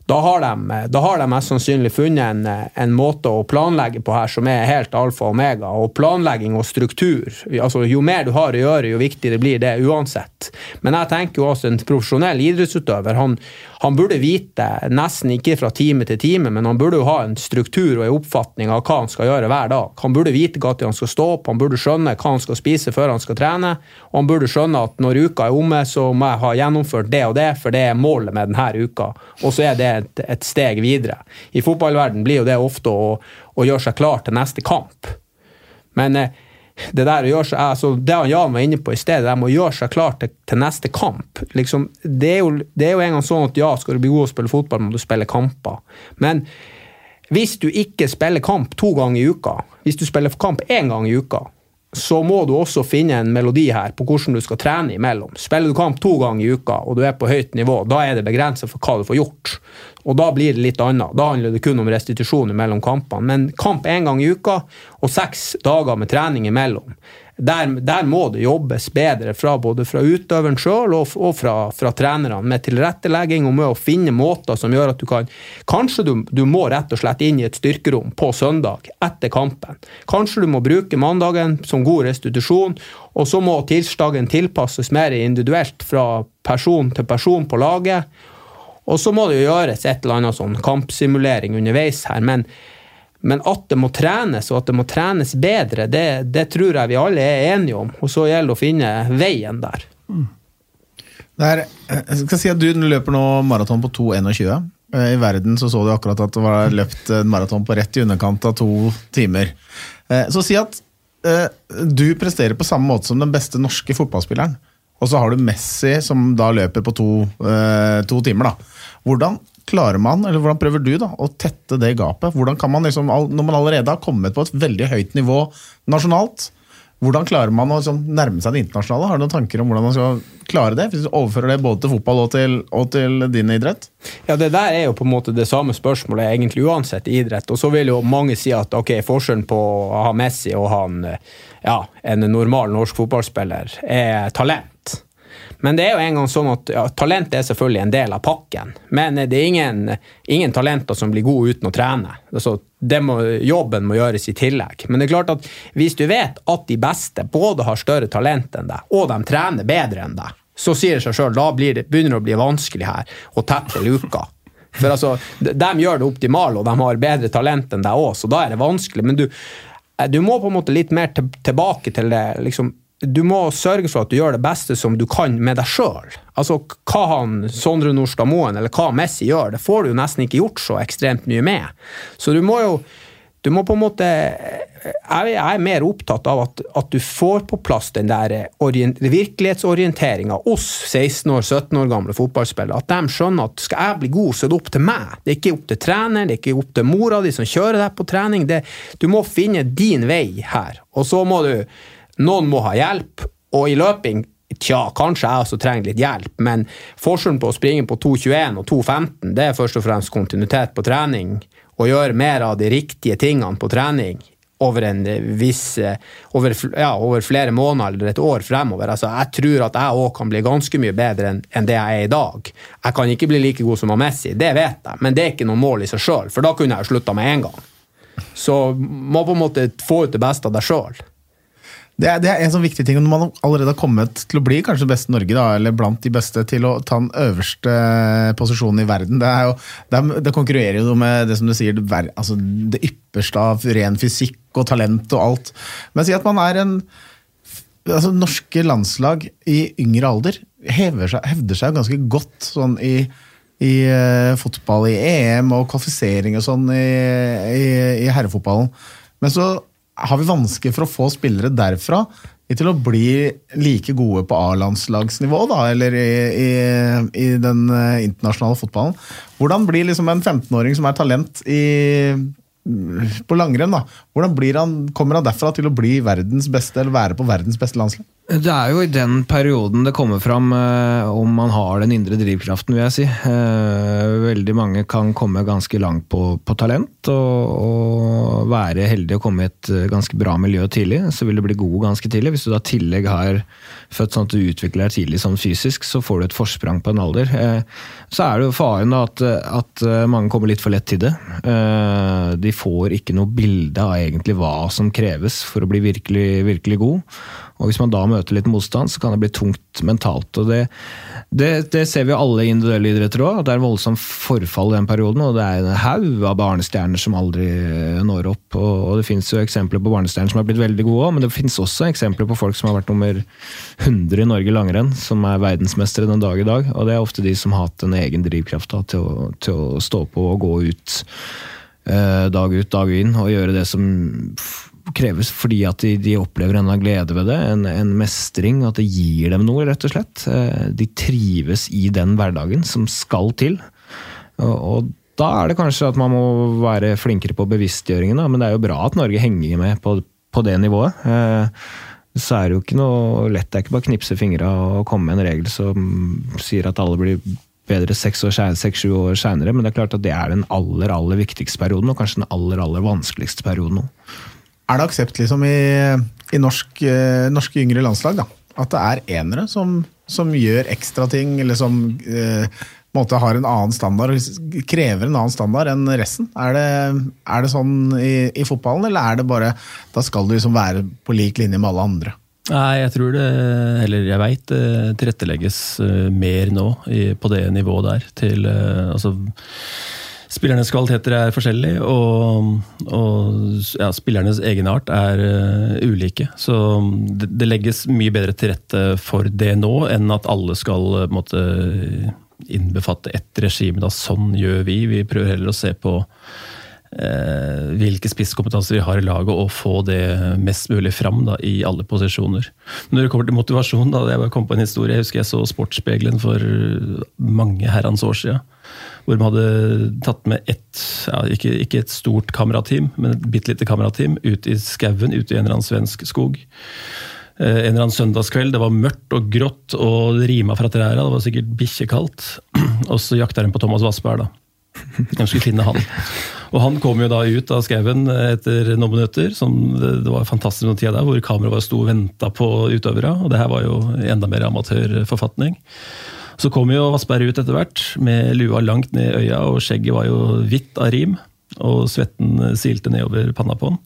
da har, de, da har de mest sannsynlig funnet en, en, måte å planlegge på her som er helt alfa og omega. Og planlegging og struktur altså Jo mer du har å gjøre, jo viktigere blir det uansett. Men jeg tenker jo også en profesjonell idrettsutøver han, han burde vite, nesten ikke fra time til time, men han burde jo ha en struktur og en oppfatning av hva han skal gjøre hver dag. Han burde vite når han skal stå opp, han burde skjønne hva han skal spise før han skal trene, og han burde skjønne at når uka er omme, så må jeg ha gjennomført det og det, for det er målet med denne uka. Og så er det et, et steg videre. I fotballverden blir jo det ofte å, å gjøre seg klar til neste kamp. Men eh, det der å gjøre seg, altså det han Jan var inne på i stedet, det med å gjøre seg klar til, til neste kamp liksom, det, er jo, det er jo en gang sånn at ja, skal du bli god å spille fotball, må du spille kamper. Men hvis du ikke spiller kamp to ganger i uka, hvis du spiller kamp én gang i uka, så må du også finne en melodi her på hvordan du skal trene imellom. Spiller du kamp to ganger i uka og du er på høyt nivå, da er det begrenset for hva du får gjort. Og da blir det litt annet. Da handler det kun om restitusjon mellom kampene. Men kamp én gang i uka og seks dager med trening imellom der, der, må det jobbes bedre fra både fra utøveren sjøl og, og, fra, fra trenerne, med tilrettelegging og med å finne måter som gjør at du kan Kanskje du, du, må rett og slett inn i et styrkerom på søndag etter kampen. Kanskje du må bruke mandagen som god restitusjon, og så må tirsdagen tilpasses mer individuelt fra person til person på laget. Og så må det jo gjøres et eller annet sånn kampsimulering underveis her, men men at det må trenes, og at det må trenes bedre, det, det tror jeg vi alle er enige om. Og så gjelder det å finne veien der. Mm. Er, jeg skal si at Du løper nå maraton på 2,21. Eh, I verden så, så du akkurat at det var løpt maraton på rett i underkant av to timer. Eh, så si at uh, du presterer på samme måte som den beste norske fotballspilleren. Og så har du Messi som da løper på to, to timer. da. Hvordan klarer man, eller hvordan prøver du da, å tette det gapet? Hvordan kan man liksom, Når man allerede har kommet på et veldig høyt nivå nasjonalt, hvordan klarer man å liksom, nærme seg det internasjonale? Har du noen tanker om hvordan man skal klare det? Hvis du overfører det både til fotball og til, og til din idrett? Ja, Det der er jo på en måte det samme spørsmålet egentlig uansett idrett. Og så vil jo mange si at ok, forskjellen på å ha Messi og han, ja, en normal norsk fotballspiller er talent. Men det er jo en gang sånn at ja, talent er selvfølgelig en del av pakken. Men det er ingen, ingen talenter som blir gode uten å trene. Altså, må, jobben må gjøres i tillegg. Men det er klart at hvis du vet at de beste både har større talent enn deg, og de trener bedre enn deg, så sier det seg sjøl, da det, begynner det å bli vanskelig her å tette luka. For altså, de gjør det optimale, og de har bedre talent enn deg òg, så da er det vanskelig. Men du, du må på en måte litt mer tilbake til det liksom, du må sørge for at du gjør det beste som du kan med deg sjøl. Altså, hva han Sondre Nordstad Moen eller hva Messi gjør, det får du jo nesten ikke gjort så ekstremt mye med. Så du må jo du må på en måte Jeg er mer opptatt av at, at du får på plass den der virkelighetsorienteringa hos 16 år, 17 år gamle fotballspillere. At de skjønner at skal jeg bli god, så er det opp til meg. Det er ikke opp til treneren, det er ikke opp til mora di som kjører deg på trening. Det, du må finne din vei her. Og så må du noen må ha hjelp, og i løping Tja, kanskje jeg også trenger litt hjelp, men forskjellen på å springe på 2.21 og 2.15 det er først og fremst kontinuitet på trening. Og gjøre mer av de riktige tingene på trening over en viss over, ja, over flere måneder eller et år fremover. Altså, jeg tror at jeg òg kan bli ganske mye bedre enn, en det jeg er i dag. Jeg kan ikke bli like god som Messi, det vet jeg, men det er ikke noe mål i seg sjøl, for da kunne jeg slutta med en gang. Så må på en måte få ut det beste av deg sjøl. Det er, det er, en sånn viktig ting når man allerede har kommet til å bli kanskje beste Norge, da, eller blant de beste, til å ta den øverste posisjonen i verden. Det, jo, det, er, det konkurrerer jo med det som du sier, det, altså det ypperste av ren fysikk og talent og alt. Men si at man er en altså Norske landslag i yngre alder seg, hevder seg ganske godt sånn i i uh, fotball, i EM og kvalifisering og sånn i, i, i herrefotballen. Men så har vi vanskelig for å få spillere derfra til å bli like gode på A-landslagsnivå, da, eller i, i, i, den eh, internasjonale fotballen. Hvordan blir liksom en 15-åring som er talent i, på langrenn, da, hvordan han, kommer han derfra til å bli verdens beste, eller være på verdens beste landslag? Det er jo i den perioden det kommer fram eh, om man har den indre drivkraften, vil jeg si. Eh, veldig mange kan komme ganske langt på, på talent og, og, være heldig å komme i et eh, ganske bra miljø tidlig. Så vil du bli god ganske tidlig. Hvis du da tillegg har født sånn at du utvikler deg tidlig sånn fysisk, så får du et forsprang på en alder. Eh, så er det jo faren da at, at eh, mange kommer litt for lett til det. Eh, de får ikke noe bilde av egentlig hva som kreves for å bli virkelig, virkelig god. Og Hvis man da møter litt motstand, så kan det bli tungt mentalt. og Det, det, det ser vi alle individuelle idretter òg. Det er voldsomt forfall i den perioden. og Det er en haug av barnestjerner som aldri når opp. og, og Det finnes jo eksempler på barnestjerner som har blitt veldig gode òg, men det finnes også eksempler på folk som har vært nummer 100 i Norge langrenn, som er verdensmestere den dag i dag. og Det er ofte de som har hatt en egen drivkraft da, til, å, til å stå på og gå ut eh, dag ut, dag inn, og gjøre det som kreves fordi at de, de opplever en glede ved det, en, en, mestring, at det gir dem noe, rett og slett. Eh, de trives i den hverdagen som skal til. Og, og da er det kanskje at man må være flinkere på bevisstgjøringen, da. men det er jo bra at Norge henger med på, på det nivået. Eh, så er det jo ikke noe lett. Det er ikke bare å knipse fingra og komme med en regel som sier at alle blir bedre seks-sju år seinere, men det er klart at det er den aller aller viktigste perioden, og kanskje den aller aller vanskeligste perioden nå. Er det aksept liksom i, i norsk, eh, norske yngre landslag da? at det er enere som, som gjør ekstra ting, eller som eh, måte har en annen standard, krever en annen standard enn resten? Er det, er det sånn i, i, fotballen, eller er det bare da skal du liksom være på lik linje med alle andre? Nei, jeg tror det, eller jeg veit det tilrettelegges eh, mer nå på det nivået der. Til eh, altså Spillernes kvaliteter er forskjellige, og, og ja, spillernes egenart er uh, ulike. Så det, det, legges mye bedre til rette for det nå, enn at alle skal uh, måtte innbefatte ett regime. Da. Sånn gjør vi. Vi prøver heller å se på uh, hvilke spisskompetanser vi har i laget, og få det mest mulig fram da, i alle posisjoner. Når det kommer til motivasjon, da, jeg kom på en historie, jeg husker jeg så Sportsspegelen for mange herrens år siden hvor de hadde tatt med ett, ja, ikke, ikke, et stort kamerateam, men et bitte lite kamerateam ut i skauen, ut i en eller annen svensk skog. Eh, en eller annen søndagskveld, det var mørkt og grått og det rima fra trærne. Det var sikkert bikkjekaldt. Og så jakta de på Thomas Vassberg. da. De skulle finne han. Og han kom jo da ut av skauen etter noen minutter. Som det var fantastisk noen tid der, hvor kameraet sto og venta på utøvere. Og det her var jo enda mer amatørforfatning. Så kom jo Vassberg ut etter hvert, med lua langt ned i øya, og skjegget var jo hvitt av rim. Og svetten silte nedover panna på han.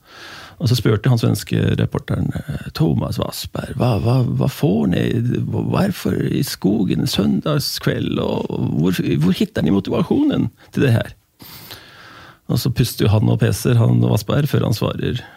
Og så spurte han svenske reporteren Thomas Vassberg hva, hva, hva får ni Hvorfor i skogen søndagskveld, og hvor, hvor finner ni motivasjonen til det her? Og så puster jo han og peser, han og Vassberg, før han svarer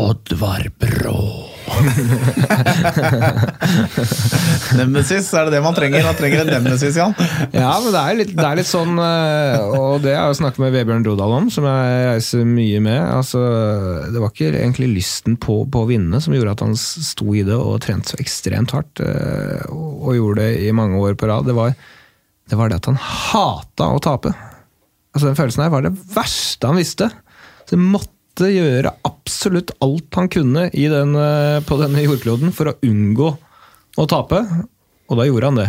Oddvar Brå. nemesis, er det det man trenger? Man trenger en nemesis, Jan. ja, men det er, litt, det er litt sånn eh, Og det har jeg snakket med Vebjørn Rodal om, som jeg reiser mye med. Altså, det var ikke egentlig lysten på, på, å vinne som gjorde at han sto i det og trente så ekstremt hardt. Eh, og gjorde det i mange år på rad. Det var det, var det at han hata å tape. Altså Den følelsen her var det verste han visste. Så det måtte måtte gjøre absolutt alt han kunne den, eh, på denne jordkloden for å unngå å tape, og da gjorde han det.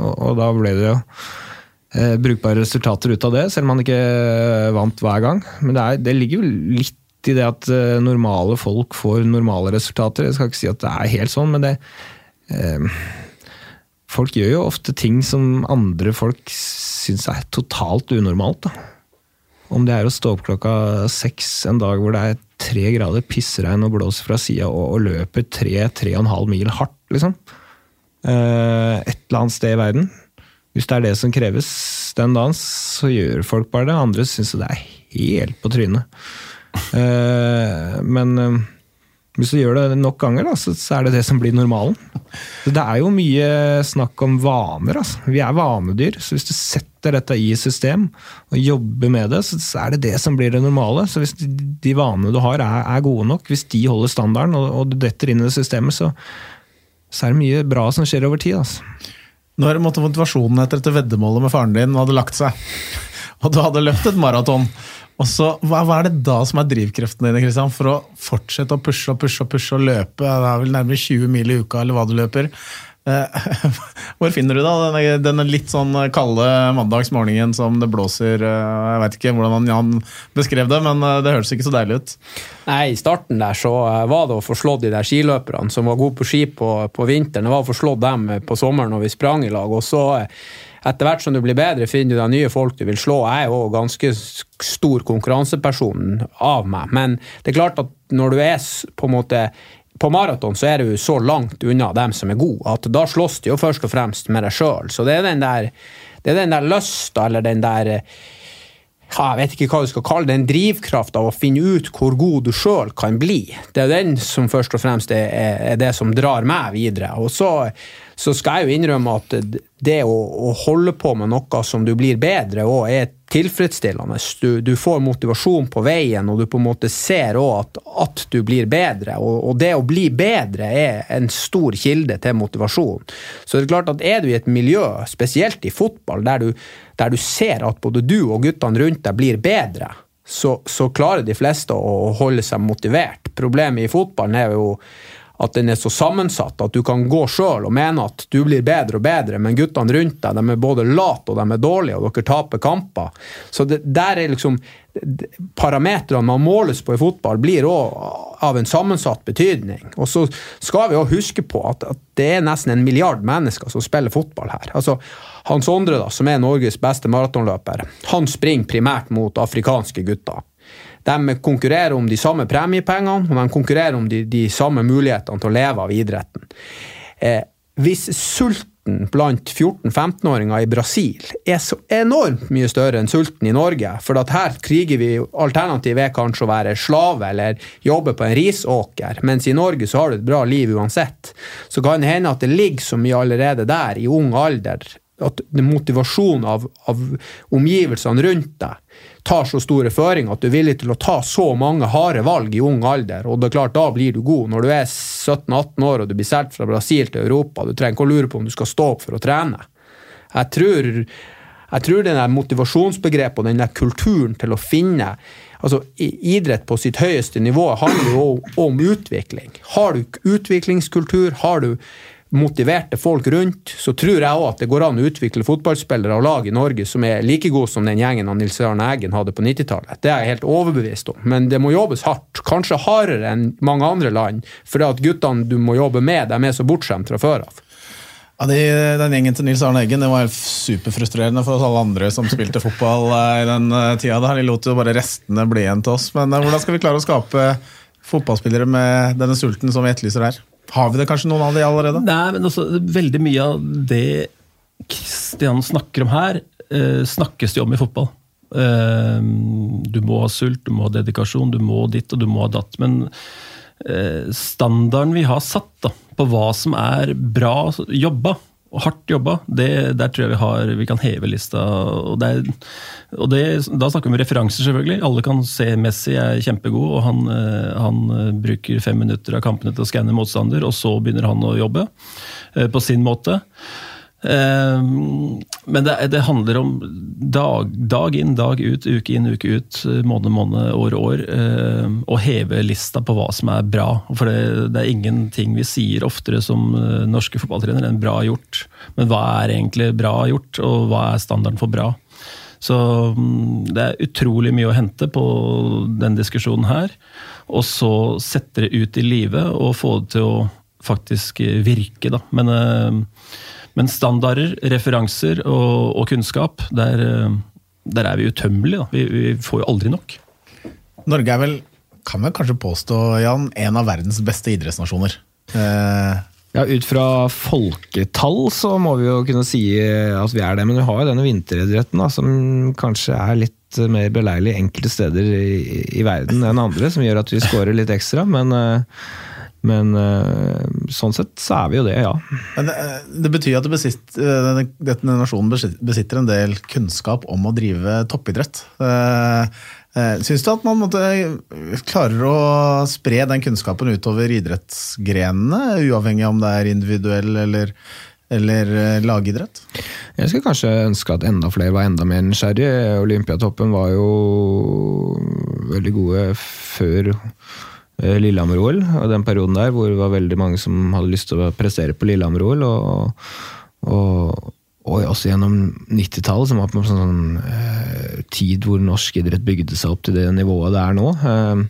Og, og da ble det jo eh, brukbare resultater ut av det, selv om han ikke vant hver gang. Men det, er, det ligger jo litt i det at eh, normale folk får normale resultater. Jeg skal ikke si at det er helt sånn, men det eh, Folk gjør jo ofte ting som andre folk syns er totalt unormalt. da. Om det er å stå opp klokka seks en dag hvor det er tre grader pissregn og blåser fra sida, og, og, løper tre-tre og en halv mil hardt, liksom. Eh, et eller annet sted i verden. Hvis det er det som kreves den dagen, så gjør folk bare det. Andre syns det er helt på trynet. Eh, men eh, hvis du gjør det nok ganger, da, så, er det det som blir normalen. Så det er jo mye snakk om vaner. Altså. Vi er vanedyr. Så hvis du setter dette i system og jobber med det, så er det det som blir det normale. Så hvis de vanene du har er, er gode nok, hvis de holder standarden og, og du detter inn i det systemet, så, så, er det mye bra som skjer over tid. Altså. Når motivasjonen etter dette veddemålet med faren din hadde lagt seg, og du hadde løpt et maraton Og så, hva, hva er det da som er drivkreften dine Kristian, for å fortsette å pushe og pushe og pushe og løpe? Det er vel nærmere 20 mil i uka, eller hva du løper. Eh, Hvor finner du da denne, denne litt sånn kalde mandagsmorgenen som det blåser eh, Jeg vet ikke hvordan Jan beskrev det, men eh, det høres ikke så deilig ut. Nei, I starten der så eh, var det å få slått de der skiløperne som var gode på ski på, på vinteren. Det var å få slått dem på sommeren når vi sprang i lag. og så etter hvert som du blir bedre, finner du deg nye folk du vil slå. Jeg er jo ganske stor konkurranseperson av meg, men det er klart at når du er på en måte på maraton så er du så langt unna dem som er gode, at da slåss du jo først og fremst med deg sjøl. Så det er den der, det er der lysta, eller den der ja, jeg vet ikke hva du skal kalle det, den drivkrafta av å finne ut hvor god du sjøl kan bli. Det er den som først og fremst er, er det som drar meg videre. Og så så skal jeg jo innrømme at det å, å holde på med noe som du blir bedre og er tilfredsstillende, du, du, får motivasjon på veien, og du på en måte ser òg at, at, du blir bedre. Og, og, det å bli bedre er en stor kilde til motivasjon. Så det er klart at er du i et miljø, spesielt i fotball, der du, der du ser at både du og guttene rundt deg blir bedre, så, så klarer de fleste å holde seg motivert. Problemet i fotballen er jo at den er så sammensatt at du kan gå sjøl og mene at du blir bedre og bedre, men guttene rundt deg de er både late og de er dårlige, og dere taper kamper. Så det, der er liksom Parametrene man måles på i fotball, blir òg av en sammensatt betydning. Og så skal vi òg huske på at, at, det er nesten en milliard mennesker som spiller fotball her. Altså, Hans Ondre, da, som er Norges beste maratonløper, han springer primært mot afrikanske gutter. De konkurrerer om de samme premiepengene, og de konkurrerer om de, de samme mulighetene til å leve av idretten. Eh, hvis sulten blant 14-15-åringer i Brasil er så enormt mye større enn sulten i Norge, for her kriger vi Alternativet er kanskje å være slave eller jobbe på en risåker, mens i Norge så har du et bra liv uansett, så kan det hende at det ligger så mye allerede der, i ung alder, at motivasjonen av, av omgivelsene rundt deg tar så store føringer at du er villig til å ta så mange harde valg i ung alder. og det er klart Da blir du god. Når du er 17-18 år og du blir solgt fra Brasil til Europa, du trenger ikke å lure på om du skal stå opp for å trene. Jeg tror, jeg tror den motivasjonsbegrepet og den kulturen til å finne altså Idrett på sitt høyeste nivå handler jo om utvikling. Har du utviklingskultur, har du motiverte folk rundt, så tror jeg òg at det går an å utvikle fotballspillere og lag i Norge som er like gode som den gjengen av Nils Arne Eggen hadde på 90-tallet. Det er jeg helt overbevist om, men det må jobbes hardt. Kanskje hardere enn mange andre land, for at guttene du må jobbe med, de er så bortskjemt fra før av. Ja, de, Den gjengen til Nils Arne Eggen det var superfrustrerende for oss alle andre som spilte fotball eh, i den eh, tida. Der. De lot jo bare restene bli igjen til oss. Men eh, hvordan skal vi klare å skape fotballspillere med denne sulten som vi etterlyser her? Har vi det kanskje noen av de allerede? Nei, men også, Veldig mye av det Kristian snakker om her, eh, snakkes det om i fotball. Eh, du må ha sult, du må ha dedikasjon, du må ditt og du må ha datt. Men eh, standarden vi har satt da, på hva som er bra jobba, og hardt jobba, det, der tror jeg vi, har, vi kan heve lista. og, det, og det, Da snakker vi om referanser, selvfølgelig. Alle kan se Messi er kjempegod, og han, eh, han eh, bruker fem minutter av kampene til å skanne motstander, og så begynner han å jobbe eh, på sin måte. Ehm, men det, det, handler om dag, dag, inn, dag ut, uke inn, uke ut, måned, måned, år, år. Ehm, å heve lista på hva som er bra. For det, det er ingenting vi sier oftere som eh, norske fotballtrenere enn 'bra gjort'. Men hva er egentlig bra gjort, og hva er standarden for bra? Så mm, det er utrolig mye å hente på den diskusjonen her. Og så sette det ut i livet og få det til å faktisk virke, da. Men men standarder, referanser og, og kunnskap, der, eh, der, er vi utømmelige. Vi, vi, får jo aldri nok. Norge er vel, kan vel kanskje påstå, Jan, en av verdens beste idrettsnasjoner. Eh. Ja, Ut fra folketall så må vi jo kunne si at vi er det, men vi har jo denne vinteridretten da, som kanskje er litt mer beleilig enkelte steder i, i, verden enn andre, som gjør at vi scorer litt ekstra. Men uh, men uh, sånn sett så er vi jo det, ja. Det, det, betyr at besitter, eh, denne nasjonen besitter en del kunnskap om å drive toppidrett. Syns du at man måtte, klarer å spre den kunnskapen utover idrettsgrenene, uavhengig om det er individuell eller eller eh, lagidrett? Jeg skulle kanskje ønske at enda flere var enda mer nysgjerrige. Olympiatoppen var jo veldig gode før eh, Lillehammer-OL, og den perioden der hvor det var veldig mange som hadde lyst til å prestere på Lillehammer-OL. Og, og, og også gjennom 90-tallet, som var på en sånn eh, tid hvor norsk idrett bygde seg opp til det nivået det er nå. Eh,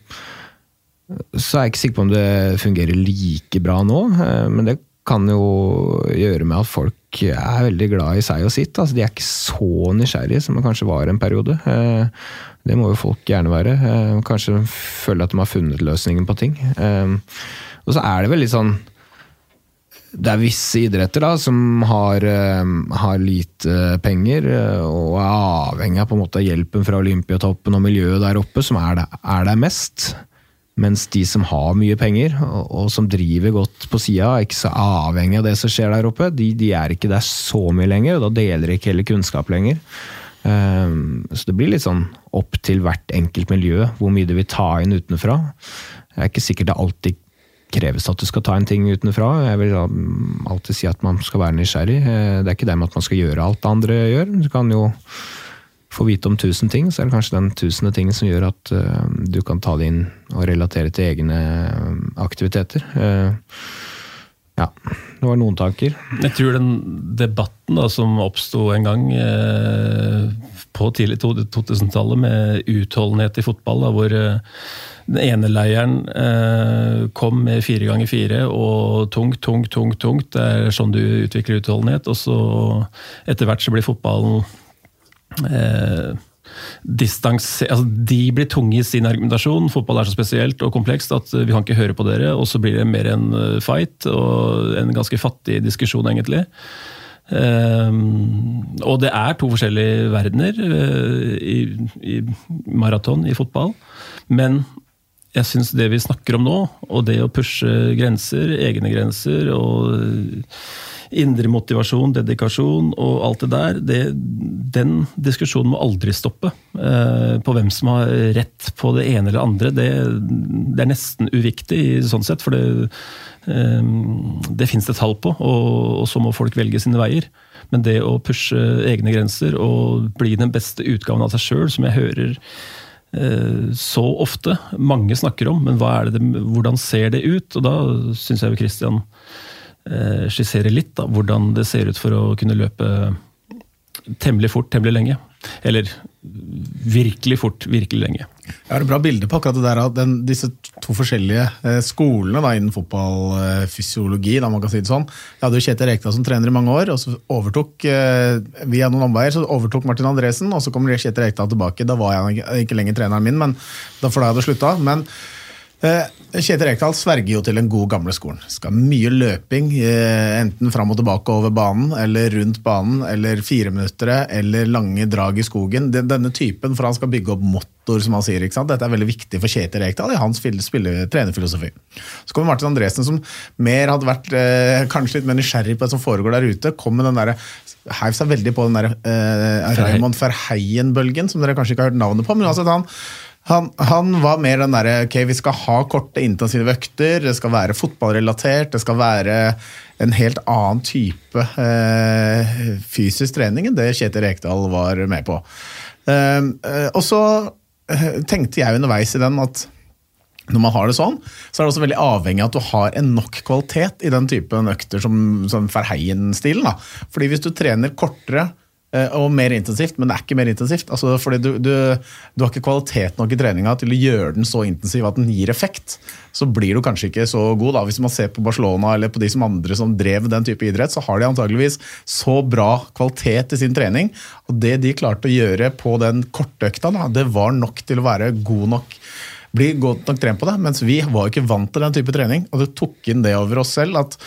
så er jeg ikke sikker på om det fungerer like bra nå, eh, men det kan jo gjøre med at folk er veldig glad i seg og sitt. Altså, de er ikke så nysgjerrige som de kanskje var en periode. Eh, det må jo folk gjerne være. Eh, kanskje føle at de har funnet løsningen på ting. Og så er det vel litt sånn det er visse idretter da, som har, har, lite penger og er avhengig av på en måte hjelpen fra Olympiatoppen og miljøet der oppe, som er der, er der mest. Mens de som har mye penger, og, og som driver godt på sida, er ikke så avhengig av det som skjer der oppe, de, de, er ikke der så mye lenger, og da deler de ikke heller kunnskap lenger. Um, så det blir litt sånn opp til hvert enkelt miljø hvor mye du vil ta inn utenfra. Det er ikke sikkert det alltid kreves at du skal ta en ting utenfra. Jeg vil alltid si at man skal være nysgjerrig. Eh, det er ikke det med at man skal gjøre alt det andre gjør. Du kan jo får vite om tusen ting, så er det kanskje den tusende tingen som gjør at uh, du kan ta det inn og relatere til egne uh, aktiviteter. Uh, ja, det var noen tanker. Jeg tror den debatten da, som oppsto en gang på tidlig 2000-tallet med utholdenhet i fotball, da, hvor den ene leiren kom med fire ganger fire og tungt, tungt, tungt, tungt. Det er sånn du utvikler utholdenhet. Og så etter hvert så blir fotballen eh, altså De blir tunge i sin argumentasjon. Fotball er så spesielt og komplekst at vi kan ikke høre på dere. Og så blir det mer en eh, fight og en ganske fattig diskusjon, egentlig. Um, og det er to forskjellige verdener uh, i, i maraton, i fotball. Men jeg syns det vi snakker om nå, og det å pushe grenser, egne grenser og indre motivasjon, dedikasjon og alt det der, det, den diskusjonen må aldri stoppe. Eh, på hvem som har rett på det ene eller andre, det, det er nesten uviktig sånn sett. For det, eh, det fins det tall på, og, og, så må folk velge sine veier. Men det å pushe egne grenser og bli den beste utgaven av seg sjøl, som jeg hører eh, så ofte mange snakker om, men det, hvordan ser det ut? Og da syns jeg jo Christian skissere litt da, hvordan det ser ut for å kunne løpe temmelig fort, temmelig lenge. Eller virkelig fort, virkelig lenge. Jeg har et bra bilde på akkurat det der den, disse to forskjellige eh, skolene da, innen fotballfysiologi. da man kan si det sånn. Jeg hadde jo Kjetil Rekdal som trener i mange år, og så overtok eh, via noen omveier så overtok Martin Andresen, og så kommer Kjetil Rekdal tilbake. Da var jeg ikke lenger treneren min, men for da hadde slutta. Men Eh, Kjetil Rekdal sverger jo til den gode, gamle skolen. Skal mye løping, eh, enten fram og tilbake over banen, eller rundt banen, eller fireminuttere, eller lange drag i skogen. Denne typen, for han skal bygge opp motor, som han sier. ikke sant? Dette er veldig viktig for Kjetil Rekdal i hans trenerfilosofi. Så kommer Martin Andresen, som mer hadde vært eh, kanskje litt mer nysgjerrig på det som foregår der ute. kom med den der, Heiv seg veldig på den der eh, Raymond Verheien-bølgen, som dere kanskje ikke har hørt navnet på. men altså han han, han, var mer den derre ok, vi skal ha korte, intensive økter, det skal være fotballrelatert, det skal være en helt annen type eh, fysisk trening enn det Kjetil Rekdal var med på. Ehm, eh, og så eh, tenkte jeg underveis i den at når man har det sånn, så er det også veldig avhengig av at du har en nok kvalitet i den typen økter som, som Ferheien-stilen. Fordi hvis du trener kortere og mer intensivt, men det er ikke mer intensivt. Altså, fordi du, du, du, har ikke kvalitet nok i treninga til å gjøre den så intensiv at den gir effekt. Så blir du kanskje ikke så god. da. Hvis man ser på Barcelona eller på de som andre som drev den type idrett, så har de antageligvis så bra kvalitet i sin trening. Og det de klarte å gjøre på den korte økta, da, det var nok til å være god nok bli godt nok trent på det, mens vi var ikke vant til den type trening. Og det tok inn det over oss selv at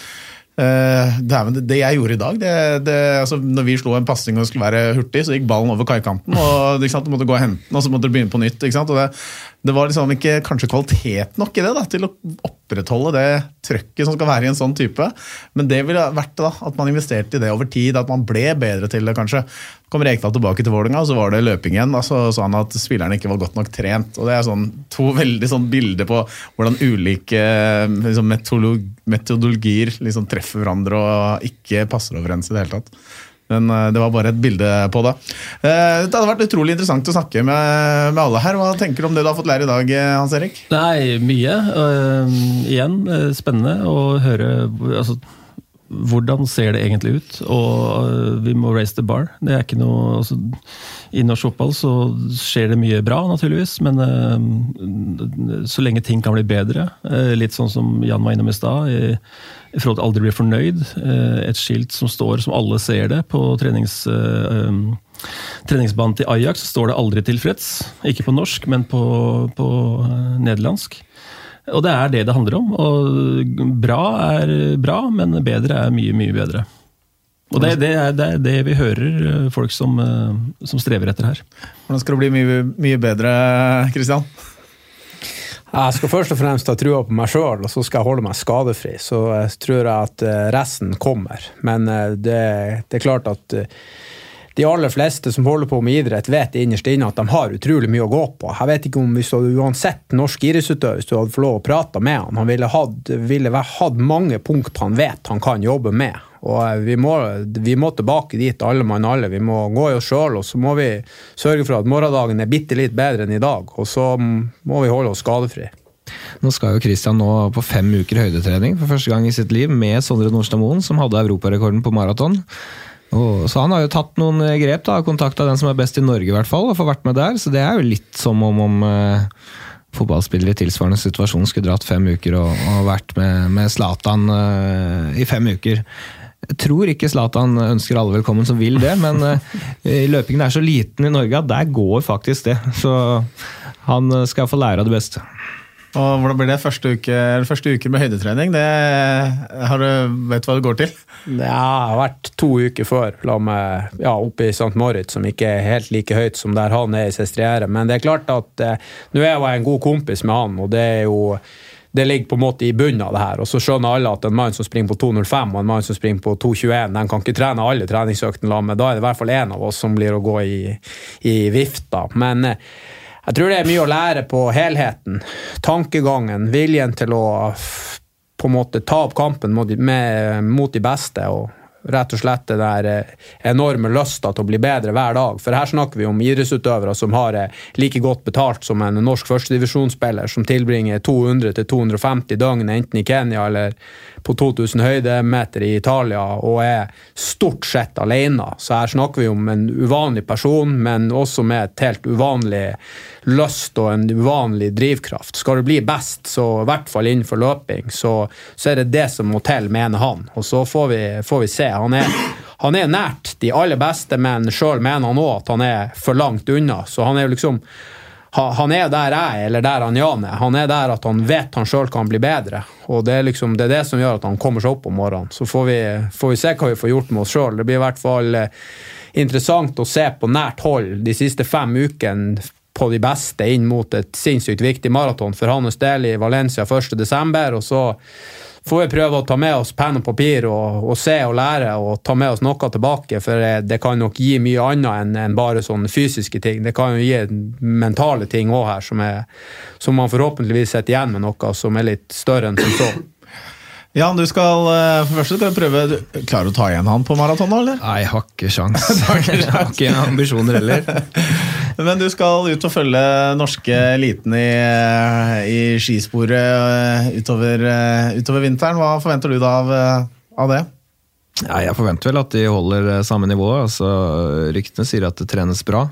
Uh, det, det, jeg gjorde i dag det, det, altså, Når vi slo en pasning og skulle være hurtig, så gikk ballen over kaikanten. og Du måtte gå og hente den, og så måtte du begynne på nytt. det, var liksom ikke kanskje kvalitet nok i det da, til å opprettholde det trøkket som skal være i en sånn type. Men det ville vært da, at man investerte i det over tid, at man ble bedre til det, kanskje. Kom Rekdal tilbake til Vålerenga, så var det løping igjen. Da, så sa han at spillerne ikke var godt nok trent. og Det er sånn, to veldig sånn bilder på hvordan ulike liksom, metodologier liksom, treffer hverandre og ikke passer overens i det hele tatt. Men eh, det var bare et bilde på det. Eh, det hadde vært utrolig interessant å snakke med, med alle her. Hva tenker du om det du har fått lære i dag, eh, Hans Erik? Nei, mye. Uh, igjen, spennende å høre altså, hvordan ser det egentlig ut? Og vi må raise the bar. Det er ikke noe altså, I norsk fotball så skjer det mye bra, naturligvis, men uh, så lenge ting kan bli bedre, uh, litt sånn som Jan var innom i stad i forhold til aldri bli fornøyd. uh, et skilt som står, som alle ser det, på trenings, uh, treningsbanen til Ajax står det 'aldri tilfreds'. Ikke på norsk, men på, på nederlandsk. Og det er det det handler om. Og bra er bra, men bedre er mye, mye bedre. Og det, det, er, det, er, det vi hører folk som, som strever etter her. Hvordan skal det bli mye, mye bedre, Kristian? Jeg skal først og fremst ha trua på meg sjøl, og så skal jeg holde meg skadefri. Så jeg tror jeg at eh, resten kommer. Men eh, det, det, er klart at eh, de aller fleste som holder på med idrett, vet innerst inne at de har utrolig mye å gå på. Jeg vet ikke om hvis du uansett norsk idrettsutøver, hvis du hadde fått lov å prate med han, han ville hatt, ville hatt mange punkt han vet han kan jobbe med. Og eh, vi må, vi må tilbake dit, alle mann alle. Vi må gå i oss sjøl, og så må vi sørge for at morgendagen er bitte litt bedre enn i dag. Og så må vi holde oss skadefri. Nå skal jo Christian nå på fem uker høydetrening for første gang i sitt liv med Sondre Nordstad Moen, som hadde europarekorden på maraton. Så han har jo tatt noen grep, da, kontakta den som er best i Norge i hvert fall, og får vært med der. Så det er jo litt som om, om eh, fotballspillere i tilsvarende situasjon skulle dratt fem uker og, og vært med Zlatan eh, i fem uker. Jeg tror ikke Zlatan ønsker alle velkommen som vil det, men eh, løpingen er så liten i Norge at der går faktisk det. Så han skal få lære av det beste. Og Hvordan blir det første uke, første uke med høydetrening? Det, har du, vet du hva det går til? Ja, jeg har vært to uker før la meg, ja, oppe i St. Moritz, som ikke er helt like høyt som der han er i Sestriere. Men det er klart at eh, nå er jeg en god kompis med han, og det er jo det ligger på en måte i bunnen av det her. Og så skjønner alle at en mann som springer på 2,05 og en mann som springer på 2,21, den kan ikke trene alle treningsøktene sammen. Da er det i hvert fall én av oss som blir å gå i, i vifta. Men eh, jeg tror det er mye å lære på helheten. Tankegangen, viljen til å på en måte ta opp kampen mot de, med, mot de beste. og rett og slett den der eh, enorme lysta til å bli bedre hver dag. For her snakker vi om idrettsutøvere som har eh, like godt betalt som en norsk førstedivisjonsspiller som tilbringer 200-250 døgn enten i Kenya eller på 2000 høydemeter i Italia og er stort sett alene. Så her snakker vi om en uvanlig person, men også med et helt uvanlig lyst og en uvanlig drivkraft. Skal du bli best, så i hvert fall innenfor løping, så, så er det det som må til, mener han. Og så får vi, får vi se. Han er, han er nært de aller beste, men sjøl mener han òg at han er for langt unna. Så han er jo liksom han er der jeg er, eller der han Jan er. Han er der at han vet han sjøl kan bli bedre. Og det er, liksom, det er, det som gjør at han kommer seg opp om morgenen. Så får vi, får vi se hva vi får gjort med oss sjøl. Det blir i hvert fall eh, interessant å se på nært hold de siste fem ukene på de beste inn mot et sinnssykt viktig maraton for hans del i Valencia 1.12. Og så får vi prøve å ta med oss penn og papir og, og, se og lære og ta med oss noe tilbake. For det kan nok gi mye annet enn, en bare sånne fysiske ting. Det kan jo gi mentale ting òg her, som, er, som man forhåpentligvis sitter igjen med noe som er litt større enn som så. Jan, du skal eh, for først skal du prøve Klarer du å ta igjen han på maraton nå, eller? Nei, jeg har ikke sjans. jeg har ikke ambisjoner heller. Men du skal ut og følge norske eliten i, i skisporet eh, utover, eh, utover, vinteren. Hva forventer du da av, av det? Ja, jeg forventer vel at de holder samme nivå. Altså, ryktene sier at det trenes bra.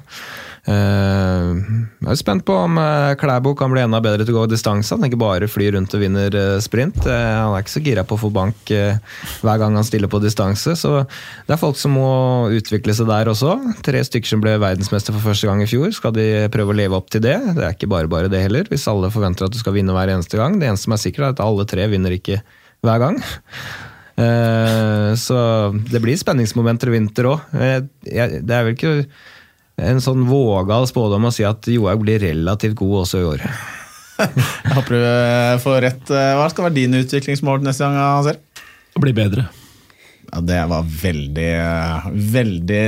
Uh, jeg er spent på om uh, Klæbo kan bli enda bedre til å gå distanse. Han ikke bare flyr rundt og vinner uh, sprint. han er ikke så gira på å få bank hver gang han stiller på distanse. Så det er folk som må utvikle seg der også. Tre stykker som ble verdensmester for første gang i fjor. Skal de prøve å leve opp til det? Det er ikke bare bare det heller, hvis alle forventer at du skal vinne hver eneste gang. Det eneste som er sikkert, er at alle tre vinner ikke hver gang. Så det blir spenningsmomenter i vinter òg. Det er vel ikke en sånn vågal spådom å si at Johaug blir relativt god også i år. Jeg håper du eh, får rett. Eh, Hva skal være din utviklingsmål neste gang? Hans Å bli bedre. Ja, det var veldig, eh, veldig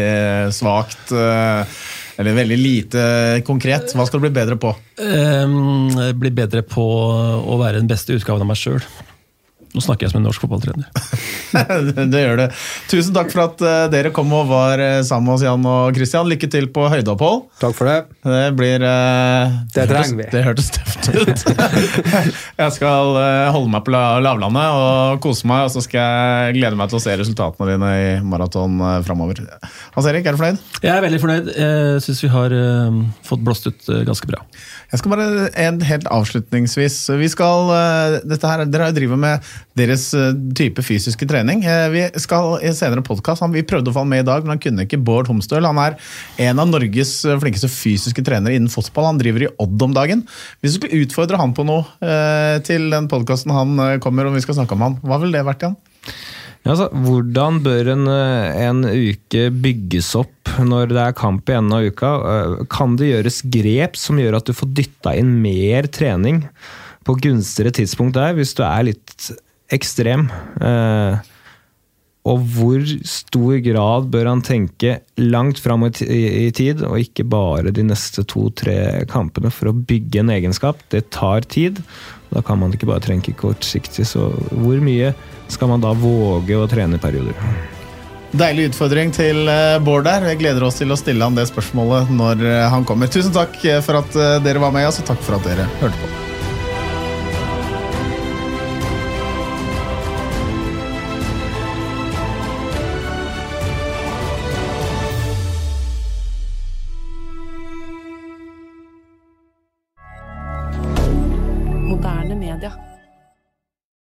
svakt. Eller veldig lite konkret. Hva skal du bli bedre på? Um, bli bedre på å være den beste utgaven av meg sjøl. Nå snakker jeg som en norsk fotballtrener. det gjør det. Tusen takk for at eh, dere kom og var eh, sammen med oss, Jan og Christian. Lykke til på høydeopphold. Takk for det. Det blir uh, Det trenger vi. Det hørtes tøft ut. jeg skal holde meg på lavlandet og kose meg, og så skal jeg glede meg til å se resultatene dine i maraton uh, framover. Hans Erik, er du fornøyd? Jeg er veldig fornøyd. Jeg syns vi har uh, fått blåst ut ganske bra. Jeg skal bare en helt avslutningsvis. Vi skal, eh, dette her, Dere drivet med deres eh, type fysiske trening. Eh, Vi skal i senere podkast Vi prøvde å få han med i dag, men han kunne ikke. Bård Homstøl han er en av Norges flinkeste fysiske trenere innen fotball. Han driver i Odd om dagen. Hvis du skulle utfordre han på noe til den podkasten han kommer og vi skal snakke om han, hva ville det vært, Jan? Ja, altså, hvordan bør en, eh, en uke bygges opp når det er kamp i enden av uka? Eh, Kan det gjøres grep som gjør at du får dytta inn mer trening på gunstigere tidspunkt der, hvis du er litt ekstrem? Eh, Og hvor stor grad bør han tenke langt fram i tid, og ikke bare de neste to-tre kampene for å bygge en egenskap? Det tar tid. Da kan man ikke bare trenke kortsiktig. Så hvor mye skal man da våge å trene i perioder? Deilig utfordring til eh, Bård der. Jeg gleder oss til å stille han det spørsmålet når eh, han kommer. Tusen takk eh, for at dere var med og takk for at dere hørte på.